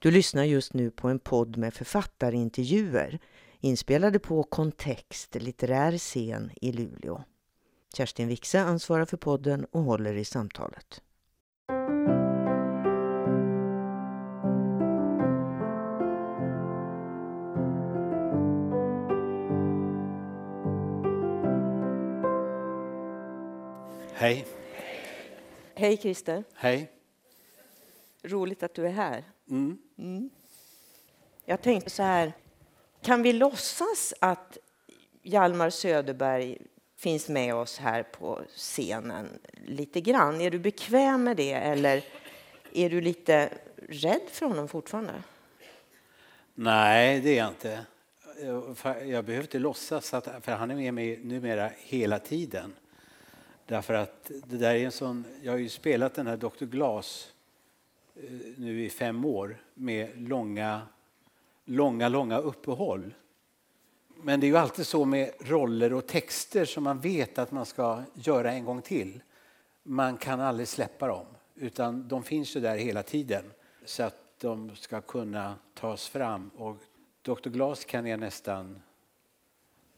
Du lyssnar just nu på en podd med författarintervjuer inspelade på Kontext litterär scen i Luleå. Kerstin Wixe ansvarar för podden och håller i samtalet. Hej. Hej Christer. Hej. Roligt att du är här. Mm. Mm. Jag tänkte så här, kan vi låtsas att Hjalmar Söderberg finns med oss här på scenen lite grann? Är du bekväm med det eller är du lite rädd för honom fortfarande? Nej, det är jag inte. Jag behöver inte låtsas, att, för han är med mig numera hela tiden. Därför att det där är en sån, jag har ju spelat den här Dr. Glas nu i fem år med långa, långa, långa uppehåll. Men det är ju alltid så med roller och texter som man vet att man ska göra en gång till. Man kan aldrig släppa dem, utan de finns ju där hela tiden så att de ska kunna tas fram. Och Dr. Glas kan jag nästan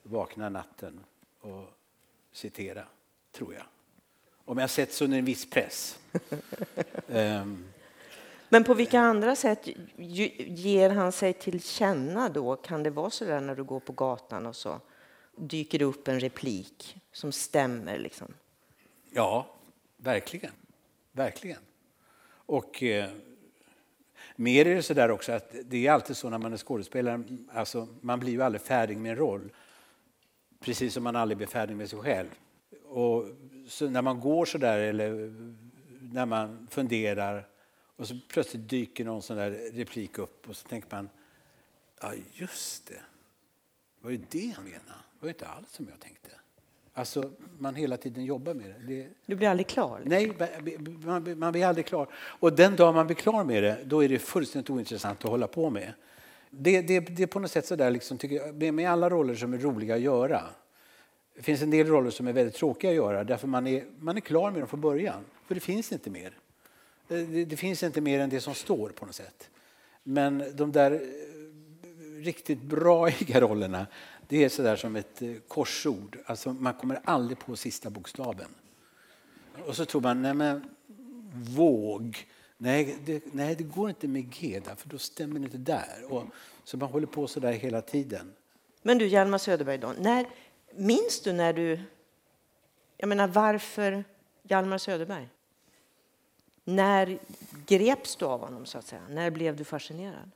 vakna natten och citera tror jag. Om jag sätts under en viss press. um. Men på vilka andra sätt ger han sig till känna då? Kan det vara så där när du går på gatan och så dyker det upp en replik som stämmer? Liksom? Ja, verkligen. Verkligen. Och eh, mer är det så där också att det är alltid så när man är skådespelare, alltså man blir ju aldrig färdig med en roll. Precis som man aldrig blir färdig med sig själv. Och när man går så där eller när man funderar och så plötsligt dyker någon sån där replik upp och så tänker man, ja just det, det var ju det han menade. Det var inte alls som jag tänkte. Alltså, man hela tiden jobbar med det. det... Du blir aldrig klar? Liksom. Nej, man, man blir aldrig klar. Och den dag man blir klar med det, då är det fullständigt ointressant att hålla på med. Det, det, det är på något sätt så där, liksom, tycker med alla roller som är roliga att göra det finns en del roller som är väldigt tråkiga att göra därför man är, man är klar med dem från början. För det finns inte mer. Eh, det, det finns inte mer än det som står på något sätt. Men de där eh, riktigt braiga rollerna, det är sådär som ett eh, korsord. Alltså man kommer aldrig på sista bokstaven. Och så tror man, nej men våg. Nej det, nej, det går inte med G där, för då stämmer det inte där. Och, så man håller på så där hela tiden. Men du, Hjalmar Söderberg, då, när, Minns du när du... Jag menar, varför Hjalmar Söderberg? När greps du av honom, så att säga? När blev du fascinerad?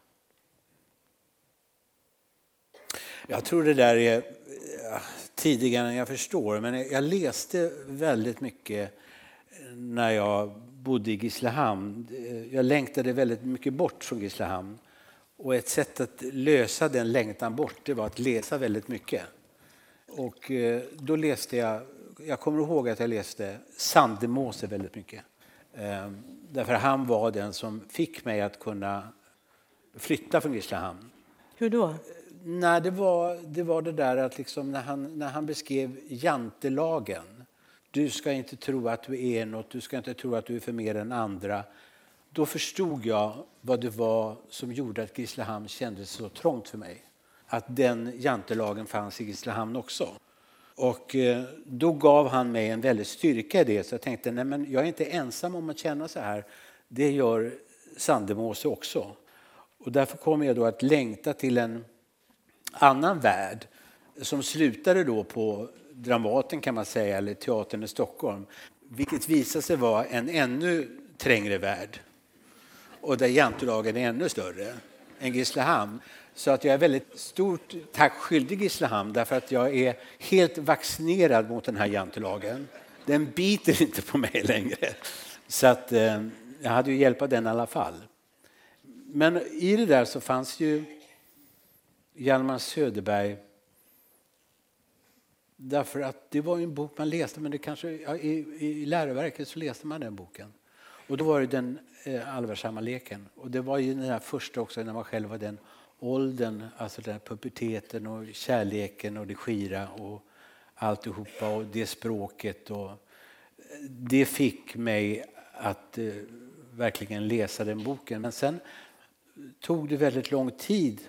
Jag tror det där är eh, tidigare än jag förstår, men jag läste väldigt mycket när jag bodde i Gislahamn. Jag längtade väldigt mycket bort från Gislahamn. Och ett sätt att lösa den längtan bort det var att läsa väldigt mycket. Och eh, då läste jag, jag kommer ihåg att jag läste Sandemose väldigt mycket. Ehm, därför han var den som fick mig att kunna flytta från Grisslehamn. Hur då? Nej, det, var, det var det där att liksom när, han, när han beskrev jantelagen. Du ska inte tro att du är något, du ska inte tro att du är för mer än andra. Då förstod jag vad det var som gjorde att Grisslehamn kändes så trångt för mig att den jantelagen fanns i Grisslehamn också. Och eh, då gav han mig en väldig styrka i det. Så jag tänkte, nej men jag är inte ensam om att känna så här. Det gör Sandemose också. Och därför kommer jag då att längta till en annan värld som slutade då på Dramaten kan man säga, eller Teatern i Stockholm. Vilket visade sig vara en ännu trängre värld. Och där jantelagen är ännu större än Grisslehamn. Så att jag är väldigt stort tack skyldig Grisslehamn därför att jag är helt vaccinerad mot den här jantelagen. Den biter inte på mig längre. Så att eh, jag hade ju hjälp av den i alla fall. Men i det där så fanns ju Hjalmar Söderberg Därför att det var en bok man läste, men det kanske, ja, i, i läroverket så läste man den boken. Och då var det den eh, allvarsamma leken. Och det var ju den här första också när man själv var den åldern, alltså den puberteten och kärleken och det skira och alltihopa och det språket. Och det fick mig att eh, verkligen läsa den boken. Men sen tog det väldigt lång tid.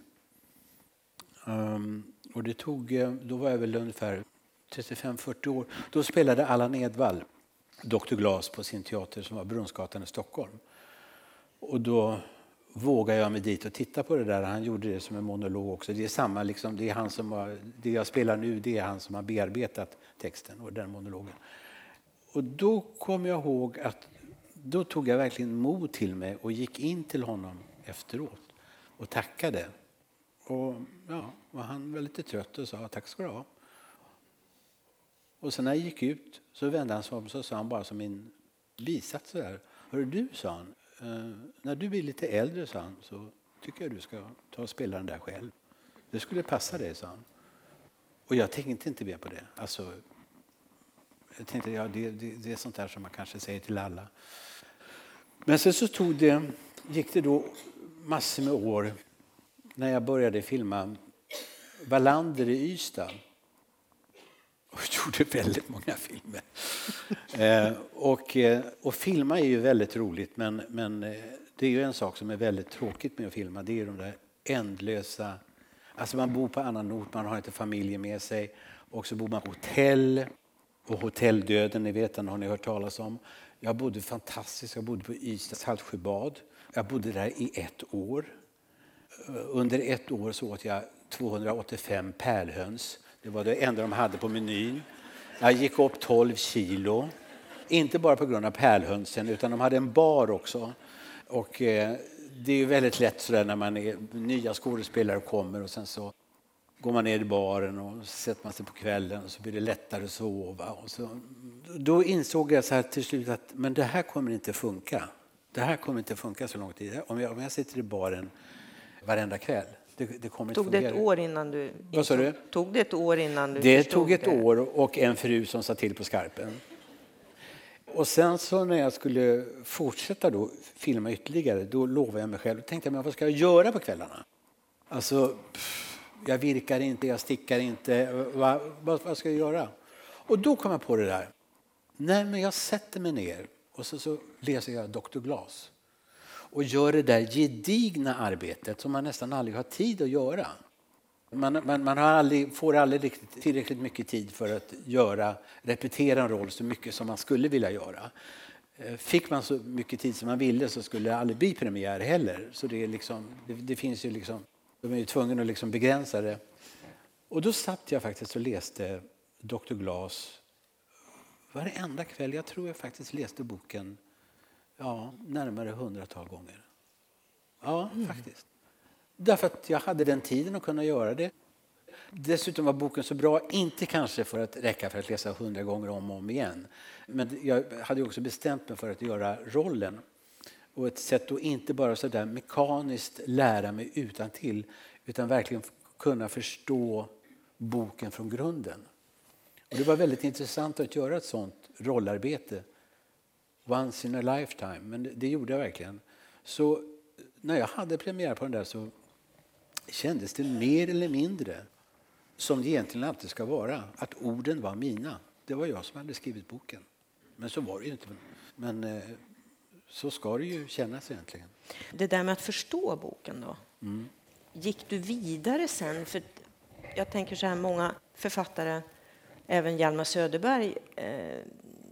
Um, och det tog, eh, då var jag väl ungefär 35-40 år. Då spelade Allan Edwall Dr. Glas på sin teater som var Brunnsgatan i Stockholm. Och då vågade jag mig dit och titta på det där. Han gjorde det som en monolog också. Det är samma, liksom, det, är han som har, det jag spelar nu det är han som har bearbetat texten och den monologen. Och då kom jag ihåg att då tog jag verkligen mod till mig och gick in till honom efteråt och tackade. Och ja, och han var lite trött och sa tack ska du ha. Och sen när jag gick ut så vände han sig om och sa han bara som en bisats så där. Hörru du, sa han, Eh, när du blir lite äldre, sa han, så tycker jag du ska ta och spela den där själv. Det skulle passa dig, sa han. Och jag tänkte inte mer på det. Alltså, jag tänkte, ja, det, det, det är sånt där som man kanske säger till alla. Men sen så tog det, gick det då massor med år när jag började filma Wallander i Ystad. Och gjorde väldigt många filmer. eh, och, eh, och filma är ju väldigt roligt men, men eh, det är ju en sak som är väldigt tråkigt med att filma. Det är de där ändlösa... Alltså man bor på annan ort, man har inte familjen med sig. Och så bor man på hotell. Och hotelldöden, ni vet den har ni hört talas om. Jag bodde fantastiskt. Jag bodde på Ystads Saltsjöbad. Jag bodde där i ett år. Eh, under ett år så åt jag 285 pärlhöns. Det var det enda de hade på menyn. Jag gick upp 12 kilo. Inte bara på grund av pärlhönsen, utan de hade en bar också. Och, eh, det är väldigt lätt sådär när man är nya skådespelare kommer och sen så går man ner i baren och sätter man sig på kvällen och så blir det lättare att sova. Och så, då insåg jag så här till slut att men det här kommer inte funka. Det här kommer inte funka så lång tid. Om jag, om jag sitter i baren varenda kväll. Det, det kommer tog det ett år innan du... Vad sa du? Tog det ett år innan du Det tog ett det? år och en fru som sa till på skarpen. Och sen så när jag skulle fortsätta då filma ytterligare, då lovade jag mig själv, tänkte jag, men vad ska jag göra på kvällarna? Alltså, jag virkar inte, jag stickar inte, vad, vad, vad, ska jag göra? Och då kom jag på det där, nej men jag sätter mig ner och så, så läser jag Dr. Glas och gör det där gedigna arbetet som man nästan aldrig har tid att göra. Man, man, man har aldrig, får aldrig tillräckligt mycket tid för att göra, repetera en roll så mycket som man skulle vilja göra. Eh, fick man så mycket tid som man ville så skulle det aldrig bli premiär heller. Så det, är liksom, det, det finns ju liksom, de är ju tvungna att liksom begränsa det. Och då satt jag faktiskt och läste Dr. Glas varenda kväll. Jag tror jag faktiskt läste boken Ja, närmare hundratal gånger. Ja, mm. faktiskt. Därför att jag hade den tiden att kunna göra det. Dessutom var boken så bra, inte kanske för att räcka för att läsa hundra gånger om och om igen. Men jag hade också bestämt mig för att göra rollen. Och ett sätt att inte bara så där mekaniskt lära mig utan till utan verkligen kunna förstå boken från grunden. Och det var väldigt intressant att göra ett sånt rollarbete Once in a lifetime, men det, det gjorde jag verkligen. Så när jag hade premiär på den där så kändes det mer eller mindre som det egentligen alltid ska vara, att orden var mina. Det var jag som hade skrivit boken. Men så var det ju inte. Men eh, så ska det ju kännas egentligen. Det där med att förstå boken då. Mm. Gick du vidare sen? För jag tänker så här, många författare, även Hjalmar Söderberg, eh,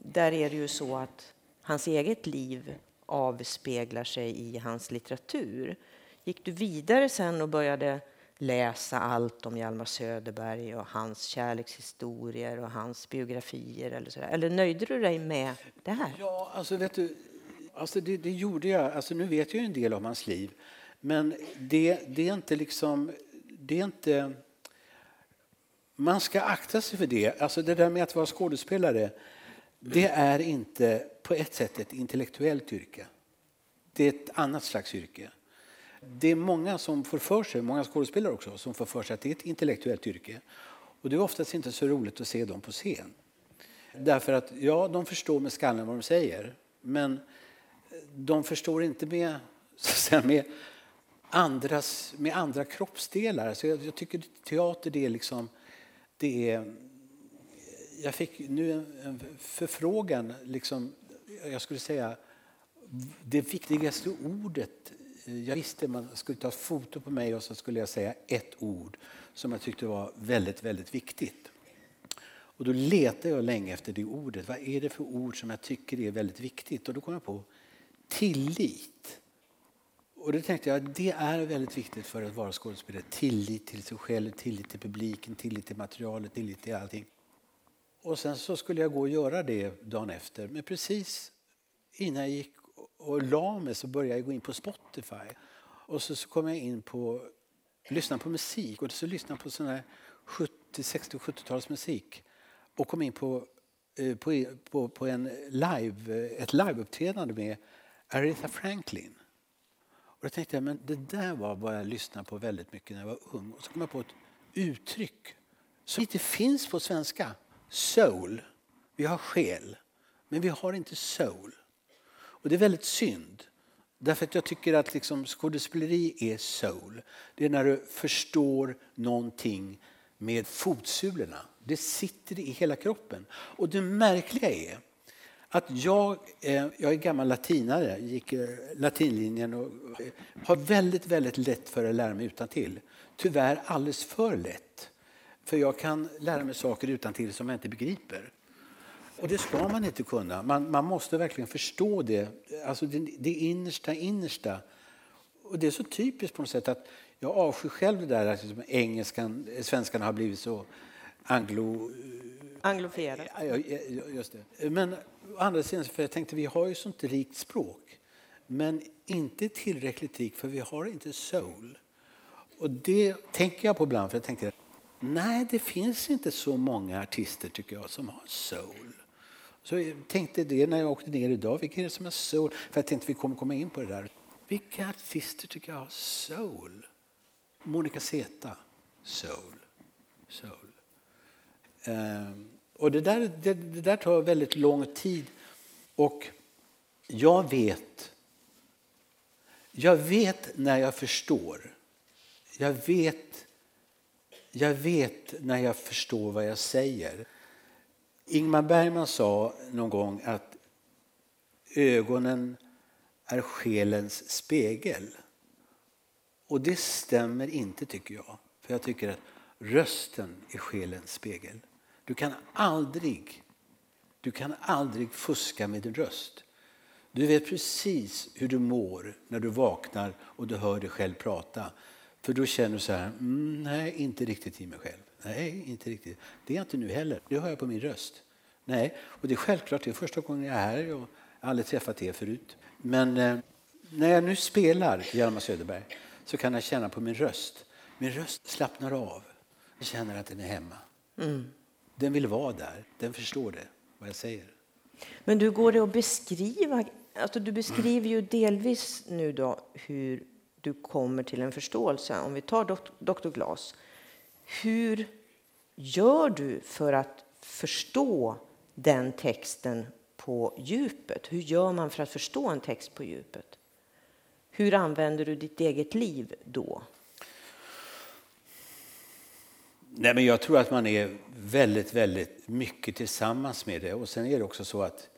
där är det ju så att hans eget liv avspeglar sig i hans litteratur. Gick du vidare sen och började läsa allt om Hjalmar Söderberg och hans kärlekshistorier och hans biografier? Eller, så eller nöjde du dig med det här? Ja, alltså vet du, alltså det, det gjorde jag. Alltså nu vet jag ju en del om hans liv. Men det, det är inte liksom... Det är inte... Man ska akta sig för det. Alltså det där med att vara skådespelare, det är inte på ett sätt ett intellektuellt yrke. Det är ett annat slags yrke. Det är många som får för sig, många skådespelare också, som får för sig att det är ett intellektuellt yrke. Och det är oftast inte så roligt att se dem på scen. Därför att, ja, de förstår med skallen vad de säger, men de förstår inte med, så att säga, med, andras, med andra kroppsdelar. Så jag, jag tycker teater, det är liksom, det är jag fick nu en förfrågan, liksom, jag skulle säga det viktigaste ordet eh, jag visste man skulle ta ett foto på mig och så skulle jag säga ett ord som jag tyckte var väldigt, väldigt viktigt. Och då letade jag länge efter det ordet. Vad är det för ord som jag tycker är väldigt viktigt? Och då kom jag på tillit. Och då tänkte jag att det är väldigt viktigt för att vara skådespelare. Tillit till sig själv, tillit till publiken, tillit till materialet, tillit till allting. Och sen så skulle jag gå och göra det dagen efter. Men precis innan jag gick och la mig så började jag gå in på Spotify. Och så, så kom jag in på lyssna på musik och så lyssnade på sån här 70, 60 och 70-talsmusik och kom in på, eh, på, på, på en live, ett liveuppträdande med Aretha Franklin. Och då tänkte jag men det där var vad jag lyssnade på väldigt mycket när jag var ung. Och så kom jag på ett uttryck som inte finns på svenska. Soul. Vi har själ, men vi har inte soul. Och det är väldigt synd. Därför att jag tycker att liksom skådespeleri är soul. Det är när du förstår någonting med fotsulorna. Det sitter i hela kroppen. Och det märkliga är att jag, eh, jag är gammal latinare, gick eh, latinlinjen och eh, har väldigt, väldigt lätt för att lära mig utan till. Tyvärr alldeles för lätt. För jag kan lära mig saker utan till som jag inte begriper. Och det ska man inte kunna. Man, man måste verkligen förstå det, alltså det, det innersta innersta. Och det är så typiskt på något sätt att jag avskyr själv det där att liksom engelskan, svenskarna har blivit så anglo... Anglofierat. Ja, just det. Men å andra sidan, för jag tänkte vi har ju sånt rikt språk. Men inte tillräckligt rikt för vi har inte soul. Och det tänker jag på ibland för jag tänkte nej det finns inte så många artister tycker jag som har soul. Så jag tänkte det när jag åkte ner idag. Vilka är det som har soul? För jag tänkte vi kommer komma in på det där. Vilka artister tycker jag har soul? Monica Zeta, soul. soul. Um, och det där, det, det där tar väldigt lång tid. Och jag vet jag vet när jag förstår. Jag vet, jag vet när jag förstår vad jag säger. Ingmar Bergman sa någon gång att ögonen är själens spegel. Och det stämmer inte tycker jag. För jag tycker att rösten är själens spegel. Du kan aldrig, du kan aldrig fuska med din röst. Du vet precis hur du mår när du vaknar och du hör dig själv prata. För då känner du så här, mm, nej, inte riktigt i mig själv. Nej, inte riktigt. Det är jag inte nu heller. Det hör jag på min röst. Nej, och det är självklart, det är första gången jag är här. Jag har aldrig träffat er förut. Men eh, när jag nu spelar Hjalmar Söderberg så kan jag känna på min röst. Min röst slappnar av. Jag känner att den är hemma. Mm. Den vill vara där. Den förstår det, vad jag säger. Men du, går det att beskriva? Alltså, du beskriver ju delvis nu då hur du kommer till en förståelse. Om vi tar Dr. Glas. Hur gör du för att förstå den texten på djupet? Hur gör man för att förstå en text på djupet? Hur använder du ditt eget liv då? Nej, men jag tror att man är väldigt, väldigt mycket tillsammans med det. Och sen är det också så att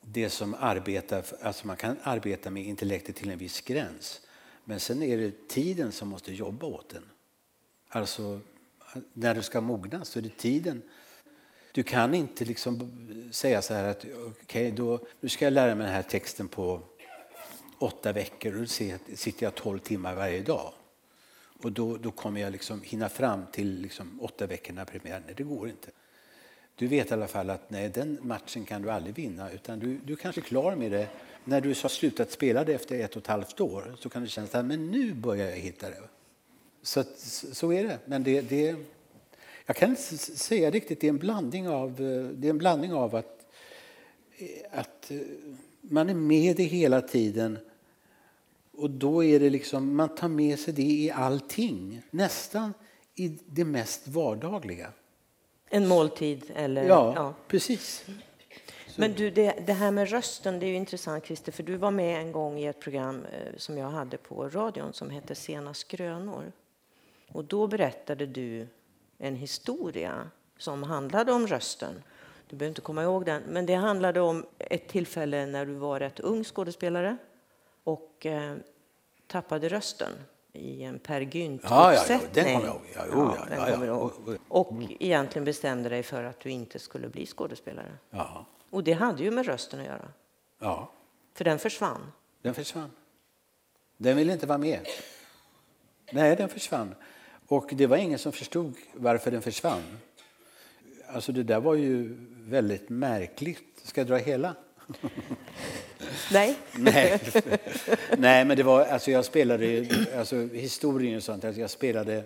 det som arbetar, alltså man kan arbeta med intellektet till en viss gräns. Men sen är det tiden som måste jobba åt den. Alltså, när du ska mogna så är det tiden. Du kan inte liksom säga så här att okay, då, nu ska jag lära mig den här texten på åtta veckor och då sitter jag tolv timmar varje dag. Och då, då kommer jag liksom hinna fram till liksom åtta veckor när premiären Nej, det går inte. Du vet i alla fall att nej, den matchen kan du aldrig vinna. Utan du, du kanske är klar med det när du har slutat spela det efter ett och ett halvt år. Så kan det kännas att men nu börjar jag hitta det. Så, så är det. Men det, det, jag kan inte säga riktigt. Det är en blandning av, det är en blandning av att, att man är med det hela tiden och då är det liksom, man tar med sig det i allting. Nästan i det mest vardagliga. En måltid eller? Ja, ja. precis. Men du, det, det, här med rösten, det är ju intressant Christer, för du var med en gång i ett program eh, som jag hade på radion som hette Sena skrönor. Och då berättade du en historia som handlade om rösten. Du behöver inte komma ihåg den, men det handlade om ett tillfälle när du var rätt ung skådespelare och eh, tappade rösten i en Per Ja, ja, ja, Gynt-uppsättning. den kommer jag ihåg. Ja, ja, ja, ja. Och- Och egentligen bestämde dig för att du inte skulle bli skådespelare. Ja, Och det hade ju med rösten att göra, ja, för den försvann. den försvann. Den ville inte vara med. Nej, den försvann. Och det var ingen som förstod varför den försvann. Alltså det där var ju väldigt märkligt. Ska jag dra hela? Nej, Nej, Nej men det var, alltså jag spelade, alltså historien och sånt, att jag spelade,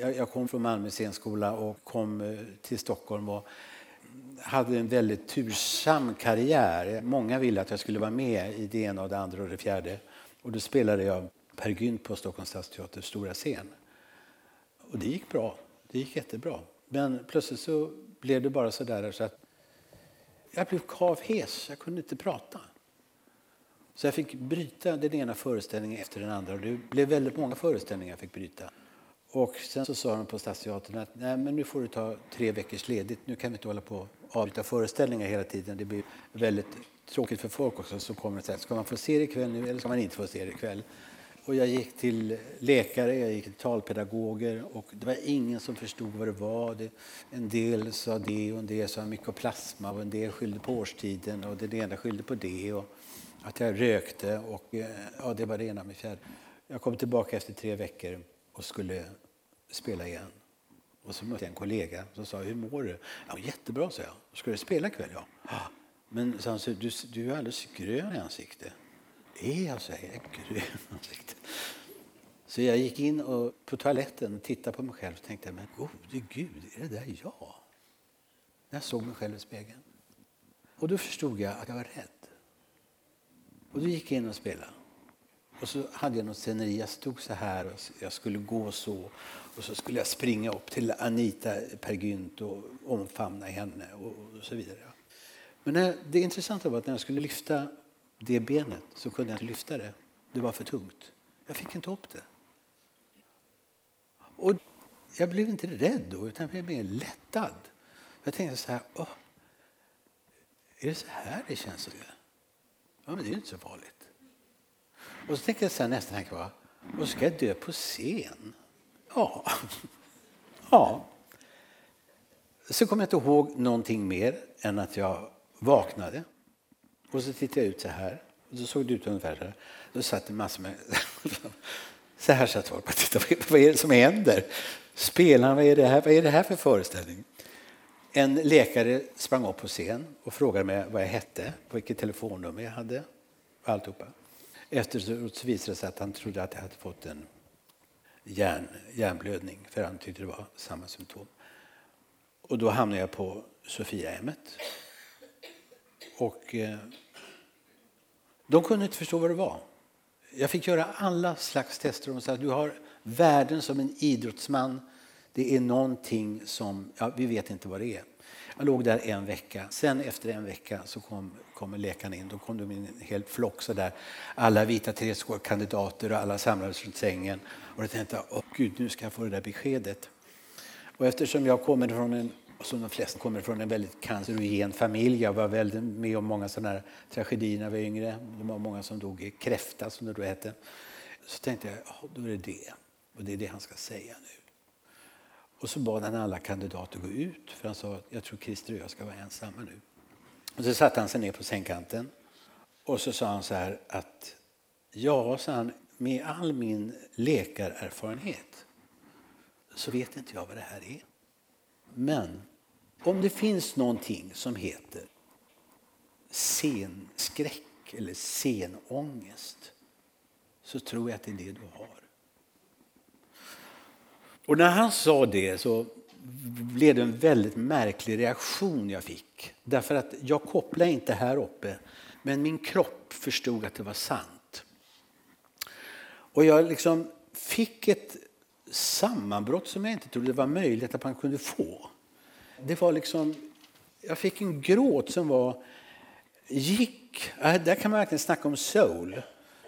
jag, jag kom från Malmö scenskola och kom eh, till Stockholm och hade en väldigt tursam karriär. Många ville att jag skulle vara med i det ena och det andra och det fjärde. Och då spelade jag Per Gynt på Stockholms stadsteaters stora scen. Och det gick bra, det gick jättebra. Men plötsligt så blev det bara så där så att jag blev kavhes, jag kunde inte prata. Så jag fick bryta den ena föreställningen efter den andra. Och det blev väldigt många föreställningar jag fick bryta. Och sen så sa de på Stadsteatern att Nej, men nu får du ta tre veckors ledigt. Nu kan vi inte hålla på avbryta föreställningar hela tiden. Det blir väldigt tråkigt för folk också som kommer och säger ska man få se det ikväll nu eller ska man inte få se det ikväll? Och jag gick till läkare, jag gick till talpedagoger och det var ingen som förstod vad det var. Det, en del sa det och en del sa mykoplasma och en del skyllde på årstiden och den ena skyllde på det. Och, att jag rökte och eh, ja, det var det ena med fjärde. Jag kom tillbaka efter tre veckor och skulle spela igen. Och så mötte jag en kollega som sa, hur mår du? Ja, jättebra, sa jag. Ska du spela ikväll? Ja. Men så han, så, du, du är alldeles grön i ansiktet. Är jag, så jag grön i ansiktet. Så jag gick in och, på toaletten och tittade på mig själv och tänkte, men gode gud, är det där jag? När jag såg mig själv i spegeln. Och då förstod jag att jag var rädd. Och då gick jag in och spelade. Och så hade jag något sceneri. Jag stod så här och jag skulle gå så. Och så skulle jag springa upp till Anita Per Gynt och omfamna henne och, och så vidare. Men när, det intressanta var att när jag skulle lyfta det benet så kunde jag inte lyfta det. Det var för tungt. Jag fick inte upp det. Och jag blev inte rädd då, utan jag blev mer lättad. Jag tänkte så här, Åh, är det så här det känns? Ja, men det är ju inte så farligt. Och så tänkte jag så här, nästa tanke var, och ska jag dö på scen? Ja. ja. Så kommer jag inte ihåg någonting mer än att jag vaknade. Och så tittade jag ut så här. Och då såg det ut ungefär så här. Då satt det massor med... Så här satt folk och tittade. Vad är det som händer? Spelarna, vad är det här, vad är det här för föreställning? En läkare sprang upp på scen och frågade mig vad jag hette, vilket telefonnummer jag hade och alltihopa. Efteråt så visade det sig att han trodde att jag hade fått en hjärn, hjärnblödning för han tyckte det var samma symptom. Och då hamnade jag på Sofiahemmet. Och eh, de kunde inte förstå vad det var. Jag fick göra alla slags tester. De sa att du har värden som en idrottsman. Det är någonting som, ja, vi vet inte vad det är. Jag låg där en vecka. Sen efter en vecka så kom, kom läkaren in. Då kom det en hel flock så där. Alla vita kandidater och alla samlades runt sängen. Och jag tänkte, åh gud, nu ska jag få det där beskedet. Och eftersom jag kommer från en, som de flesta kommer från en väldigt cancerogen familj. Jag var väldigt med om många sådana här tragedier när jag var yngre. Det var många som dog i kräfta som det då hette. Så tänkte jag, ja, då är det det. Och det är det han ska säga nu. Och så bad han alla kandidater gå ut. För han sa, jag tror Christer och jag ska vara ensamma nu. Och så satte han sig ner på sängkanten. Och så sa han så här att, ja, sa han, med all min läkarerfarenhet så vet inte jag vad det här är. Men om det finns någonting som heter scenskräck eller scenångest så tror jag att det är det du har. Och när han sa det så blev det en väldigt märklig reaktion jag fick. Därför att jag kopplade inte här uppe, men min kropp förstod att det var sant. Och jag liksom fick ett sammanbrott som jag inte trodde var möjligt att man kunde få. Det var liksom, jag fick en gråt som var, gick, där kan man verkligen snacka om soul.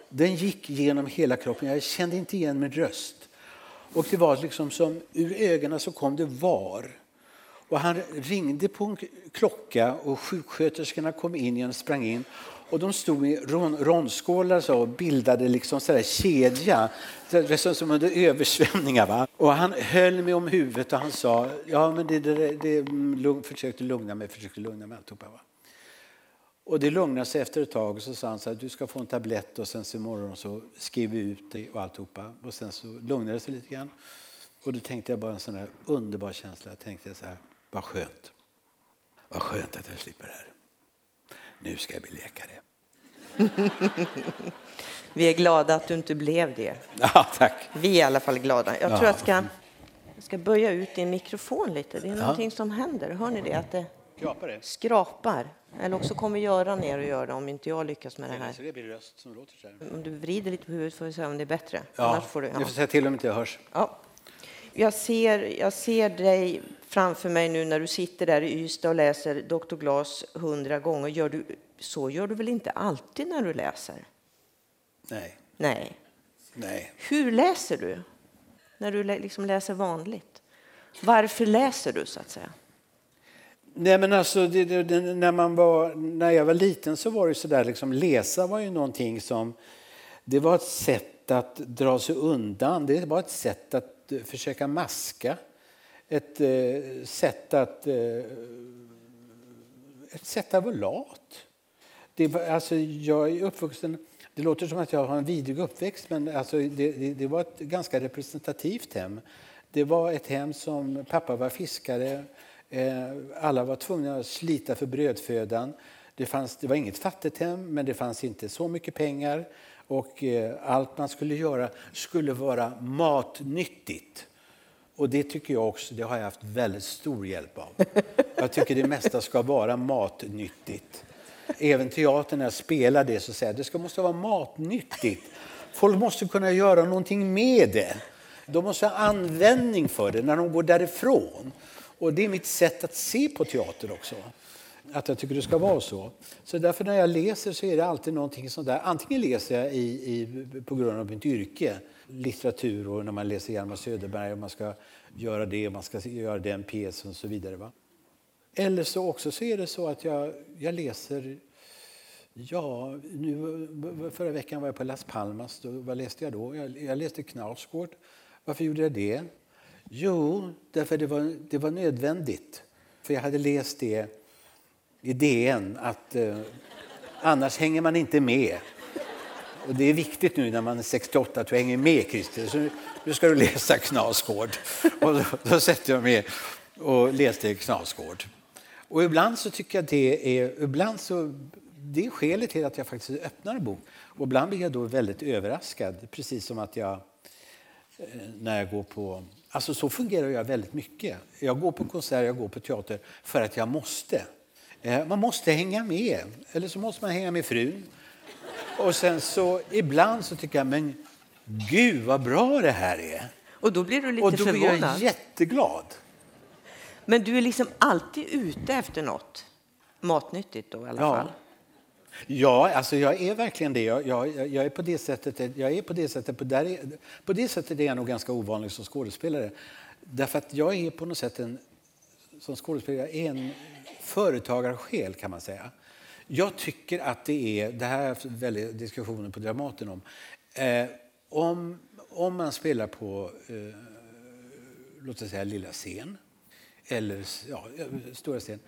Den gick genom hela kroppen, jag kände inte igen min röst. Och det var liksom som ur ögonen så kom det var. Och han ringde på en klocka och sjuksköterskorna kom in igen och sprang in. Och de stod i rondskålar så och bildade liksom så där kedja, så som under översvämningar. Va? Och han höll mig om huvudet och han sa, ja men det, det, det, det lugn, försökte lugna mig, försökte lugna mig alltihopa. Va? Och det lugnade sig efter ett tag och så sa han så här, du ska få en tablett och sen så imorgon så skriver vi ut det och alltihopa. Och sen så lugnade det sig lite grann. Och då tänkte jag bara en sån här underbar känsla. Jag tänkte så här, vad skönt. Vad skönt att jag slipper det här. Nu ska jag bli läkare. Vi är glada att du inte blev det. Ja, tack. Vi är i alla fall glada. Jag tror jag ska, jag ska böja ut din mikrofon lite. Det är någonting som händer. Hör ni det? Att det skrapar. Eller också kommer Göran ner och gör det om inte jag lyckas med det här. det blir röst som låter så här. Om du vrider lite på huvudet får vi se om det är bättre. Ja, Annars får du, ja. får säga till om inte jag hörs. Ja. Jag ser, jag ser dig framför mig nu när du sitter där i Ystad och läser Dr. Glas hundra gånger. Gör du, så gör du väl inte alltid när du läser? Nej. Nej. Nej. Hur läser du? När du liksom läser vanligt? Varför läser du så att säga? Nej, men alltså, det, det, när, man var, när jag var liten så var det så där, liksom, läsa var ju någonting som, det var ett sätt att dra sig undan, det var ett sätt att eh, försöka maska, ett eh, sätt att, eh, ett sätt att vara lat. Det var, alltså, jag är uppvuxen, det låter som att jag har en vidrig uppväxt, men alltså, det, det, det var ett ganska representativt hem. Det var ett hem som, pappa var fiskare, Eh, alla var tvungna att slita för brödfödan. Det, fanns, det var inget fattigt hem, men det fanns inte så mycket pengar. Och eh, allt man skulle göra skulle vara matnyttigt. Och det tycker jag också, det har jag haft väldigt stor hjälp av. Jag tycker det mesta ska vara matnyttigt. Även teatern när jag spelar det så säger jag det ska måste vara matnyttigt. Folk måste kunna göra någonting med det. De måste ha användning för det när de går därifrån. Och det är mitt sätt att se på teater också. Att jag tycker det ska vara så. Så därför när jag läser så är det alltid någonting sånt där. Antingen läser jag i, i, på grund av mitt yrke, litteratur och när man läser Hjalmar Söderberg och man ska göra det man ska göra den pjäsen och så vidare. Va? Eller så också så är det så att jag, jag läser Ja, nu, förra veckan var jag på Las Palmas. Då, vad läste jag då? Jag, jag läste Knausgård. Varför gjorde jag det? Jo, därför det var, det var nödvändigt. För jag hade läst det i DN att eh, annars hänger man inte med. Och det är viktigt nu när man är 68 att du hänger med Christer. Så nu ska du läsa Knasgård. Och då, då sätter jag mig och läste Knasgård. Och ibland så tycker jag det är, ibland så, det är skälet till att jag faktiskt öppnar en bok. Och ibland blir jag då väldigt överraskad, precis som att jag eh, när jag går på Alltså så fungerar jag väldigt mycket. Jag går på konsert, jag går på teater för att jag måste. Eh, man måste hänga med, eller så måste man hänga med frun. Och sen så ibland så tycker jag, men gud vad bra det här är. Och då blir du lite Och då förvånad. blir jag jätteglad. Men du är liksom alltid ute efter något matnyttigt då i alla ja. fall? Ja, alltså jag är verkligen det. Jag, jag, jag är på det sättet, jag är på det sättet, på, där är, på det sättet är jag nog ganska ovanlig som skådespelare. Därför att jag är på något sätt en, som skådespelare, en företagarsjäl kan man säga. Jag tycker att det är, det här är diskussionen på Dramaten om, eh, om, om man spelar på, eh, låt oss säga lilla scen, eller ja, eh, stora scen.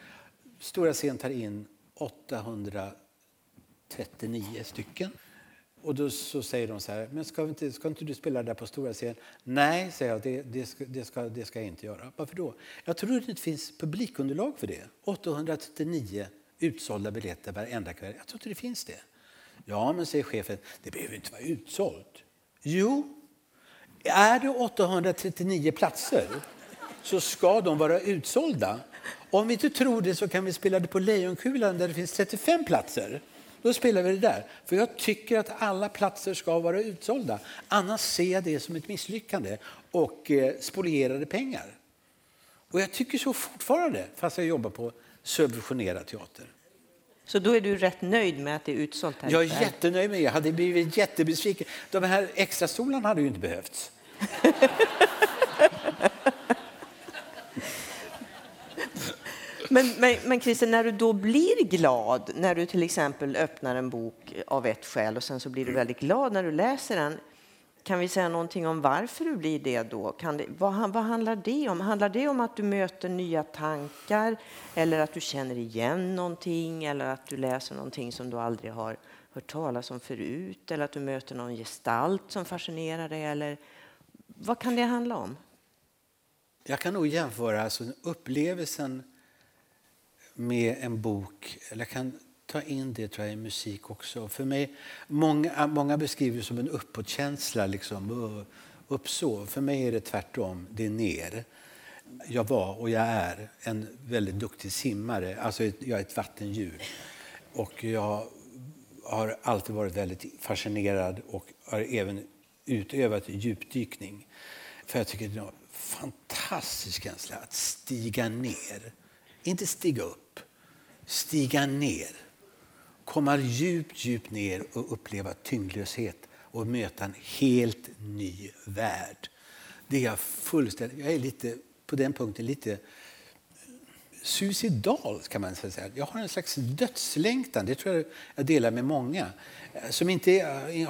Stora scen tar in 800 39 stycken. Och då så säger de så här, men ska inte, ska inte du spela där på stora scen? Nej, säger jag, det, det, ska, det, ska, det ska jag inte göra. Varför då? Jag tror det det finns publikunderlag för det. 839 utsålda biljetter varenda kväll. Jag tror inte det finns det. Ja, men säger chefen, det behöver inte vara utsålt. Jo, är det 839 platser så ska de vara utsålda. Om vi inte tror det så kan vi spela det på Lejonkulan där det finns 35 platser. Då spelar vi det där. För jag tycker att alla platser ska vara utsålda. Annars ser jag det som ett misslyckande och eh, spolierade pengar. Och jag tycker så fortfarande, fast jag jobbar på subventionerad teater. Så då är du rätt nöjd med att det är utsålt? Här jag är jättenöjd med det. Jag hade blivit jättebesviken. De här extra stolarna hade ju inte behövts. Men, men, men Christer, när du då blir glad, när du till exempel öppnar en bok av ett skäl och sen så blir du väldigt glad när du läser den, kan vi säga någonting om varför du blir det då? Det, vad, vad handlar det om? Handlar det om att du möter nya tankar eller att du känner igen någonting eller att du läser någonting som du aldrig har hört talas om förut eller att du möter någon gestalt som fascinerar dig? Eller, vad kan det handla om? Jag kan nog jämföra alltså upplevelsen med en bok, eller jag kan ta in det tror jag, i musik också. För mig, många, många beskriver det som en uppåtkänsla, liksom. För mig är det tvärtom, det är ner. Jag var och jag är en väldigt duktig simmare, alltså jag är ett vattendjur. Och jag har alltid varit väldigt fascinerad och har även utövat djupdykning. För jag tycker det är en fantastisk känsla att stiga ner. Inte stiga upp, stiga ner. Komma djupt, djupt ner och uppleva tyngdlöshet och möta en helt ny värld. Det är jag fullständigt... Jag är lite, på den punkten lite suicidal kan man säga. Jag har en slags dödslängtan, det tror jag jag delar med många. Som inte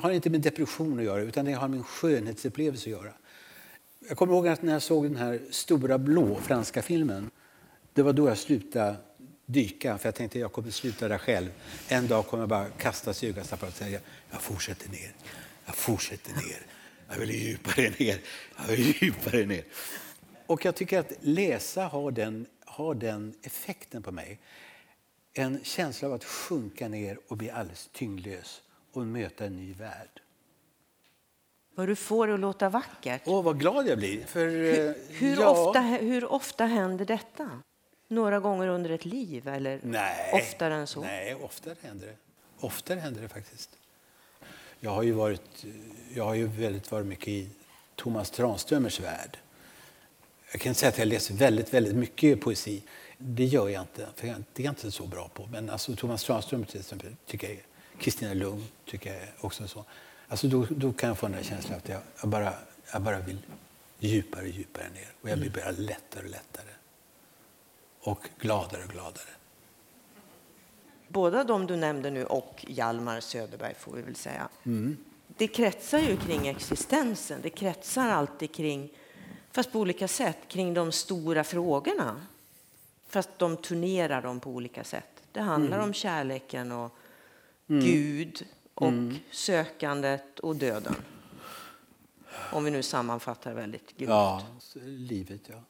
har inte med depression att göra utan det har med en skönhetsupplevelse att göra. Jag kommer ihåg att när jag såg den här stora blå franska filmen, det var då jag slutade dyka, för jag tänkte jag kommer sluta där själv. En dag kommer jag bara kasta sugastaplar och säga jag fortsätter ner, jag fortsätter ner, jag vill djupare ner, jag vill djupare ner. Och jag tycker att läsa har den, har den effekten på mig. En känsla av att sjunka ner och bli alldeles tyngdlös och möta en ny värld. Vad du får att låta vackert. Åh, vad glad jag blir. För, hur, hur ja. ofta, hur ofta händer detta? Några gånger under ett liv eller Nej. oftare än så? Nej, oftare händer det. Oftare händer det faktiskt. Jag har ju varit, jag har ju väldigt varit mycket i Thomas Tranströmers värld. Jag kan säga att jag läser väldigt, väldigt mycket poesi. Det gör jag inte, för det är jag inte så bra på. Men alltså Thomas Tranströmer till exempel tycker jag Kristina Lugn tycker jag också så. Alltså då, då kan jag få den där känslan att jag, jag, bara, jag bara vill djupare och djupare ner. Och jag blir bara lättare och lättare. Och gladare och gladare. Båda de du nämnde nu och Hjalmar Söderberg får vi väl säga. Mm. Det kretsar ju kring existensen. Det kretsar alltid kring, fast på olika sätt, kring de stora frågorna. Fast de turnerar dem på olika sätt. Det handlar Mm. om kärleken och Gud och sökandet och döden. Om vi nu sammanfattar väldigt grovt. Ja, livet ja.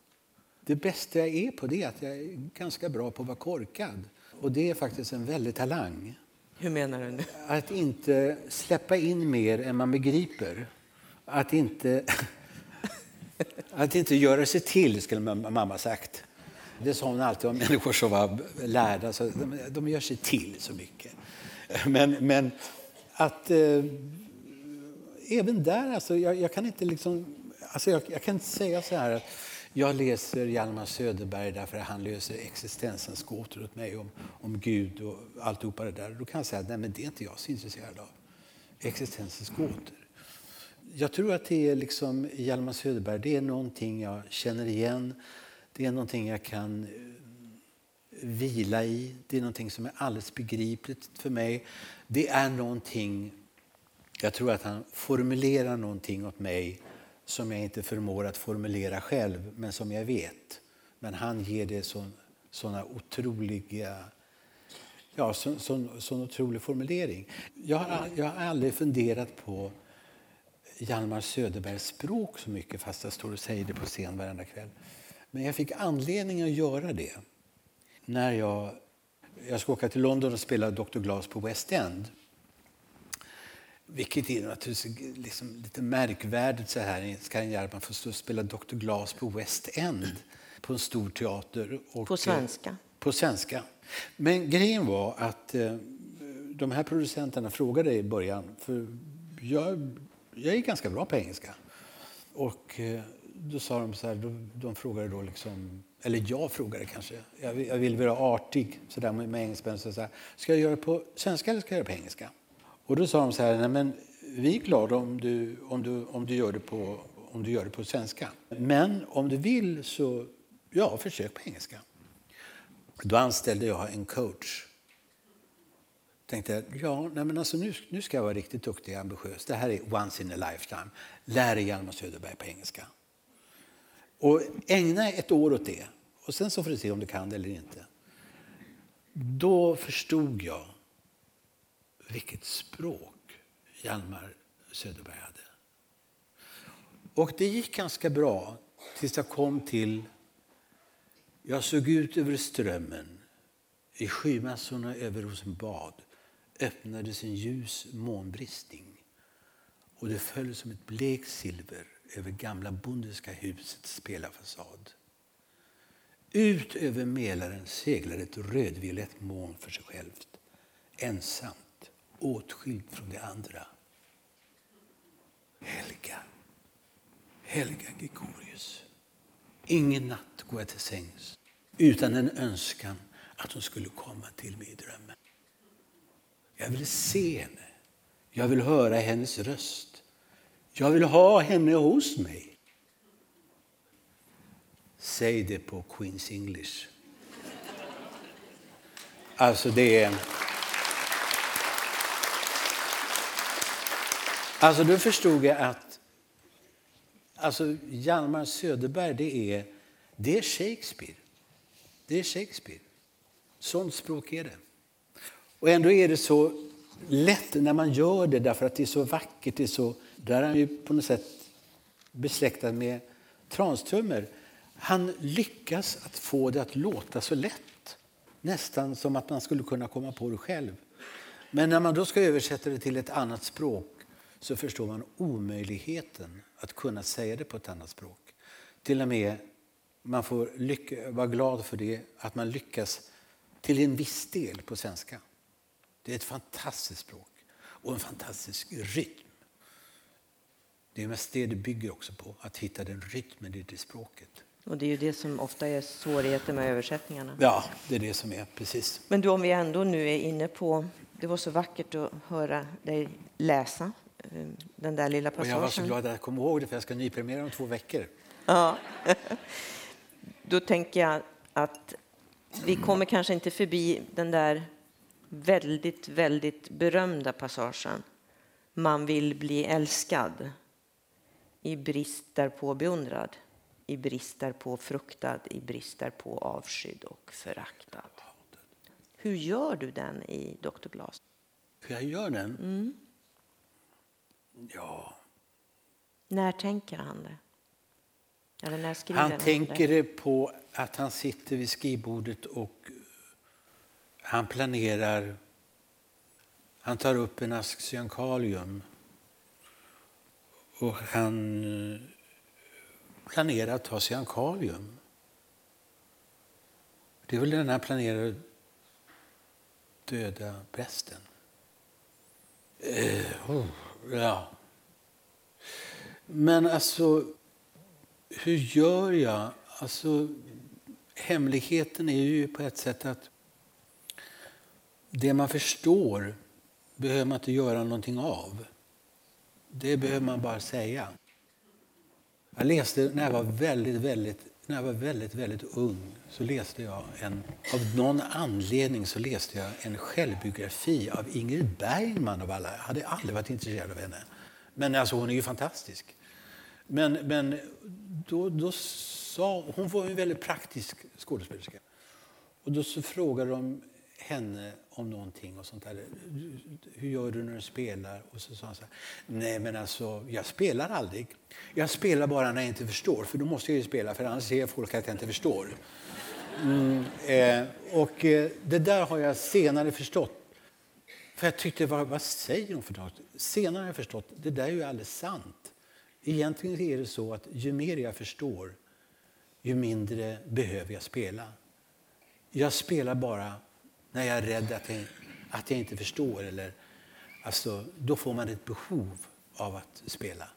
Det bästa jag är på det är att jag är ganska bra på att vara korkad. Och det är faktiskt en väldig talang. Hur menar du nu? Att inte släppa in mer än man begriper. Att inte, att inte göra sig till, skulle mamma sagt. Det sa hon alltid om människor som var lärda. Så de, de gör sig till så mycket. Men, men att eh, även där, alltså, jag, jag kan inte liksom, alltså jag, jag, kan inte säga så här att jag läser Hjalmar Söderberg därför att han löser existensens gåtor åt mig om, om Gud och alltihopa det där. Då kan jag säga att det är inte jag så intresserad av. Existensens gåtor. Jag tror att det är liksom Hjalmar Söderberg, det är någonting jag känner igen. Det är någonting jag kan eh, vila i. Det är någonting som är alldeles begripligt för mig. Det är någonting, jag tror att han formulerar någonting åt mig som jag inte förmår att formulera själv, men som jag vet. Men han ger det såna otroliga Ja, sån, sån, sån otrolig formulering. Jag har, jag har aldrig funderat på Hjalmar Söderbergs språk så mycket fast jag står och säger det på scen varenda kväll. Men jag fick anledning att göra det när jag, jag ska åka till London och spela Dr. Glass på West End. Vilket är naturligtvis liksom lite märkvärdigt så här. Ska en Hjalmar få stå och spela Dr. Glass på West End på en stor teater? Och, På svenska? På svenska. Men grejen var att eh, de här producenterna frågade i början, för jag, jag är ganska bra på engelska. Och eh, då sa de så här, de, de frågade då liksom, eller jag frågade kanske, jag, jag vill vara artig så där med, med engelska, så här, ska jag göra det på svenska eller ska jag göra det på engelska? Och då sa de så här, nej men vi är glada om du, om du, om du, gör, det på, om du gör det på svenska. Men om du vill så, ja, försök på engelska. Då anställde jag en coach. Tänkte ja, nej men alltså nu, nu ska jag vara riktigt duktig och ambitiös. Det här är once in a lifetime. Lär dig Hjalmar Söderberg på engelska. Och ägna ett år åt det. Och sen så får du se om du kan det eller inte. Då förstod jag vilket språk Hjalmar Söderberg hade. Och det gick ganska bra tills jag kom till... Jag såg ut över strömmen. I skymassorna över Rosenbad öppnades en ljus månbristning och det föll som ett blekt silver över gamla bondiska husets pelarfasad. Ut över Mälaren seglar ett rödviolett moln för sig självt, ensamt, åtskilt från det andra. Helga, Helga Gregorius. Ingen natt går jag till sängs utan en önskan att hon skulle komma till mig i drömmen. Jag vill se henne. Jag vill höra hennes röst. Jag vill ha henne hos mig. Säg det på Queens English. Alltså det är... Alltså då förstod jag att alltså Hjalmar Söderberg det är, det är Shakespeare. Det är Shakespeare. Sånt språk är det. Och ändå är det så lätt när man gör det därför att det är så vackert. Det är så, där är han ju på något sätt besläktad med Tranströmer. Han lyckas att få det att låta så lätt. Nästan som att man skulle kunna komma på det själv. Men när man då ska översätta det till ett annat språk så förstår man omöjligheten att kunna säga det på ett annat språk. Till och med man får lycka, vara glad för det, att man lyckas till en viss del på svenska. Det är ett fantastiskt språk och en fantastisk rytm. Det är mest det det bygger också på, att hitta den rytmen i det språket. Och det är ju det som ofta är svårigheten med översättningarna. Ja, det är det som är, precis. Men då om vi ändå nu är inne på, det var så vackert att höra dig läsa den där lilla passagen. Och jag var så glad att jag kom ihåg det, för jag ska nypremiera om två veckor. Ja. Då tänker jag att vi kommer kanske inte förbi den där väldigt, väldigt berömda passagen. Man vill bli älskad i brist därpå beundrad, i brist därpå fruktad, i brist därpå avskydd och föraktad. Hur gör du den i Dr. Glas? Hur jag gör den? Mm. Ja... När tänker han det? Eller när skriver han han tänker det? på att han sitter vid skrivbordet och han planerar. Han tar upp en ask cyankalium och han planerar att ta cyankalium. Det är väl den han planerar att döda prästen. Eh, oh, ja. Men alltså, hur gör jag? Alltså, hemligheten är ju på ett sätt att det man förstår behöver man inte göra någonting av. Det behöver man bara säga. Jag läste när jag var väldigt, väldigt, när jag var väldigt, väldigt ung så läste jag en, av någon anledning så läste jag en självbiografi av Ingrid Bergman av alla. Jag hade aldrig varit intresserad av henne. Men alltså hon är ju fantastisk. Men, men då, då sa, hon var en väldigt praktisk skådespelerska. Och då så frågade de henne om någonting och sånt där. Hur gör du när du spelar? Och så sa han så här, nej men alltså jag spelar aldrig. Jag spelar bara när jag inte förstår, för då måste jag ju spela för annars ser folk att jag inte förstår. Mm, eh, och eh, det där har jag senare förstått. För jag tyckte, vad, vad säger hon för något? Senare har jag förstått, det där är ju alldeles sant. Egentligen är det så att ju mer jag förstår, ju mindre behöver jag spela. Jag spelar bara när jag är rädd att jag, att jag inte förstår. Eller, alltså, då får man ett behov av att spela.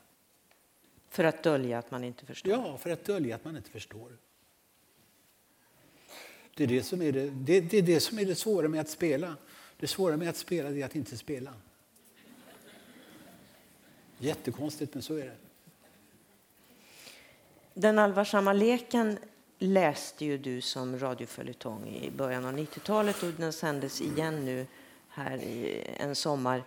För att dölja att man inte förstår? Ja, för att dölja att man inte förstår. Det är det som är det, det, det, är det, som är det svåra med att spela. Det svåra med att spela är att inte spela. Jättekonstigt, men så är det. Den allvarsamma leken läste ju du som radioföljetong i början av 90-talet och den sändes igen nu här i en sommar.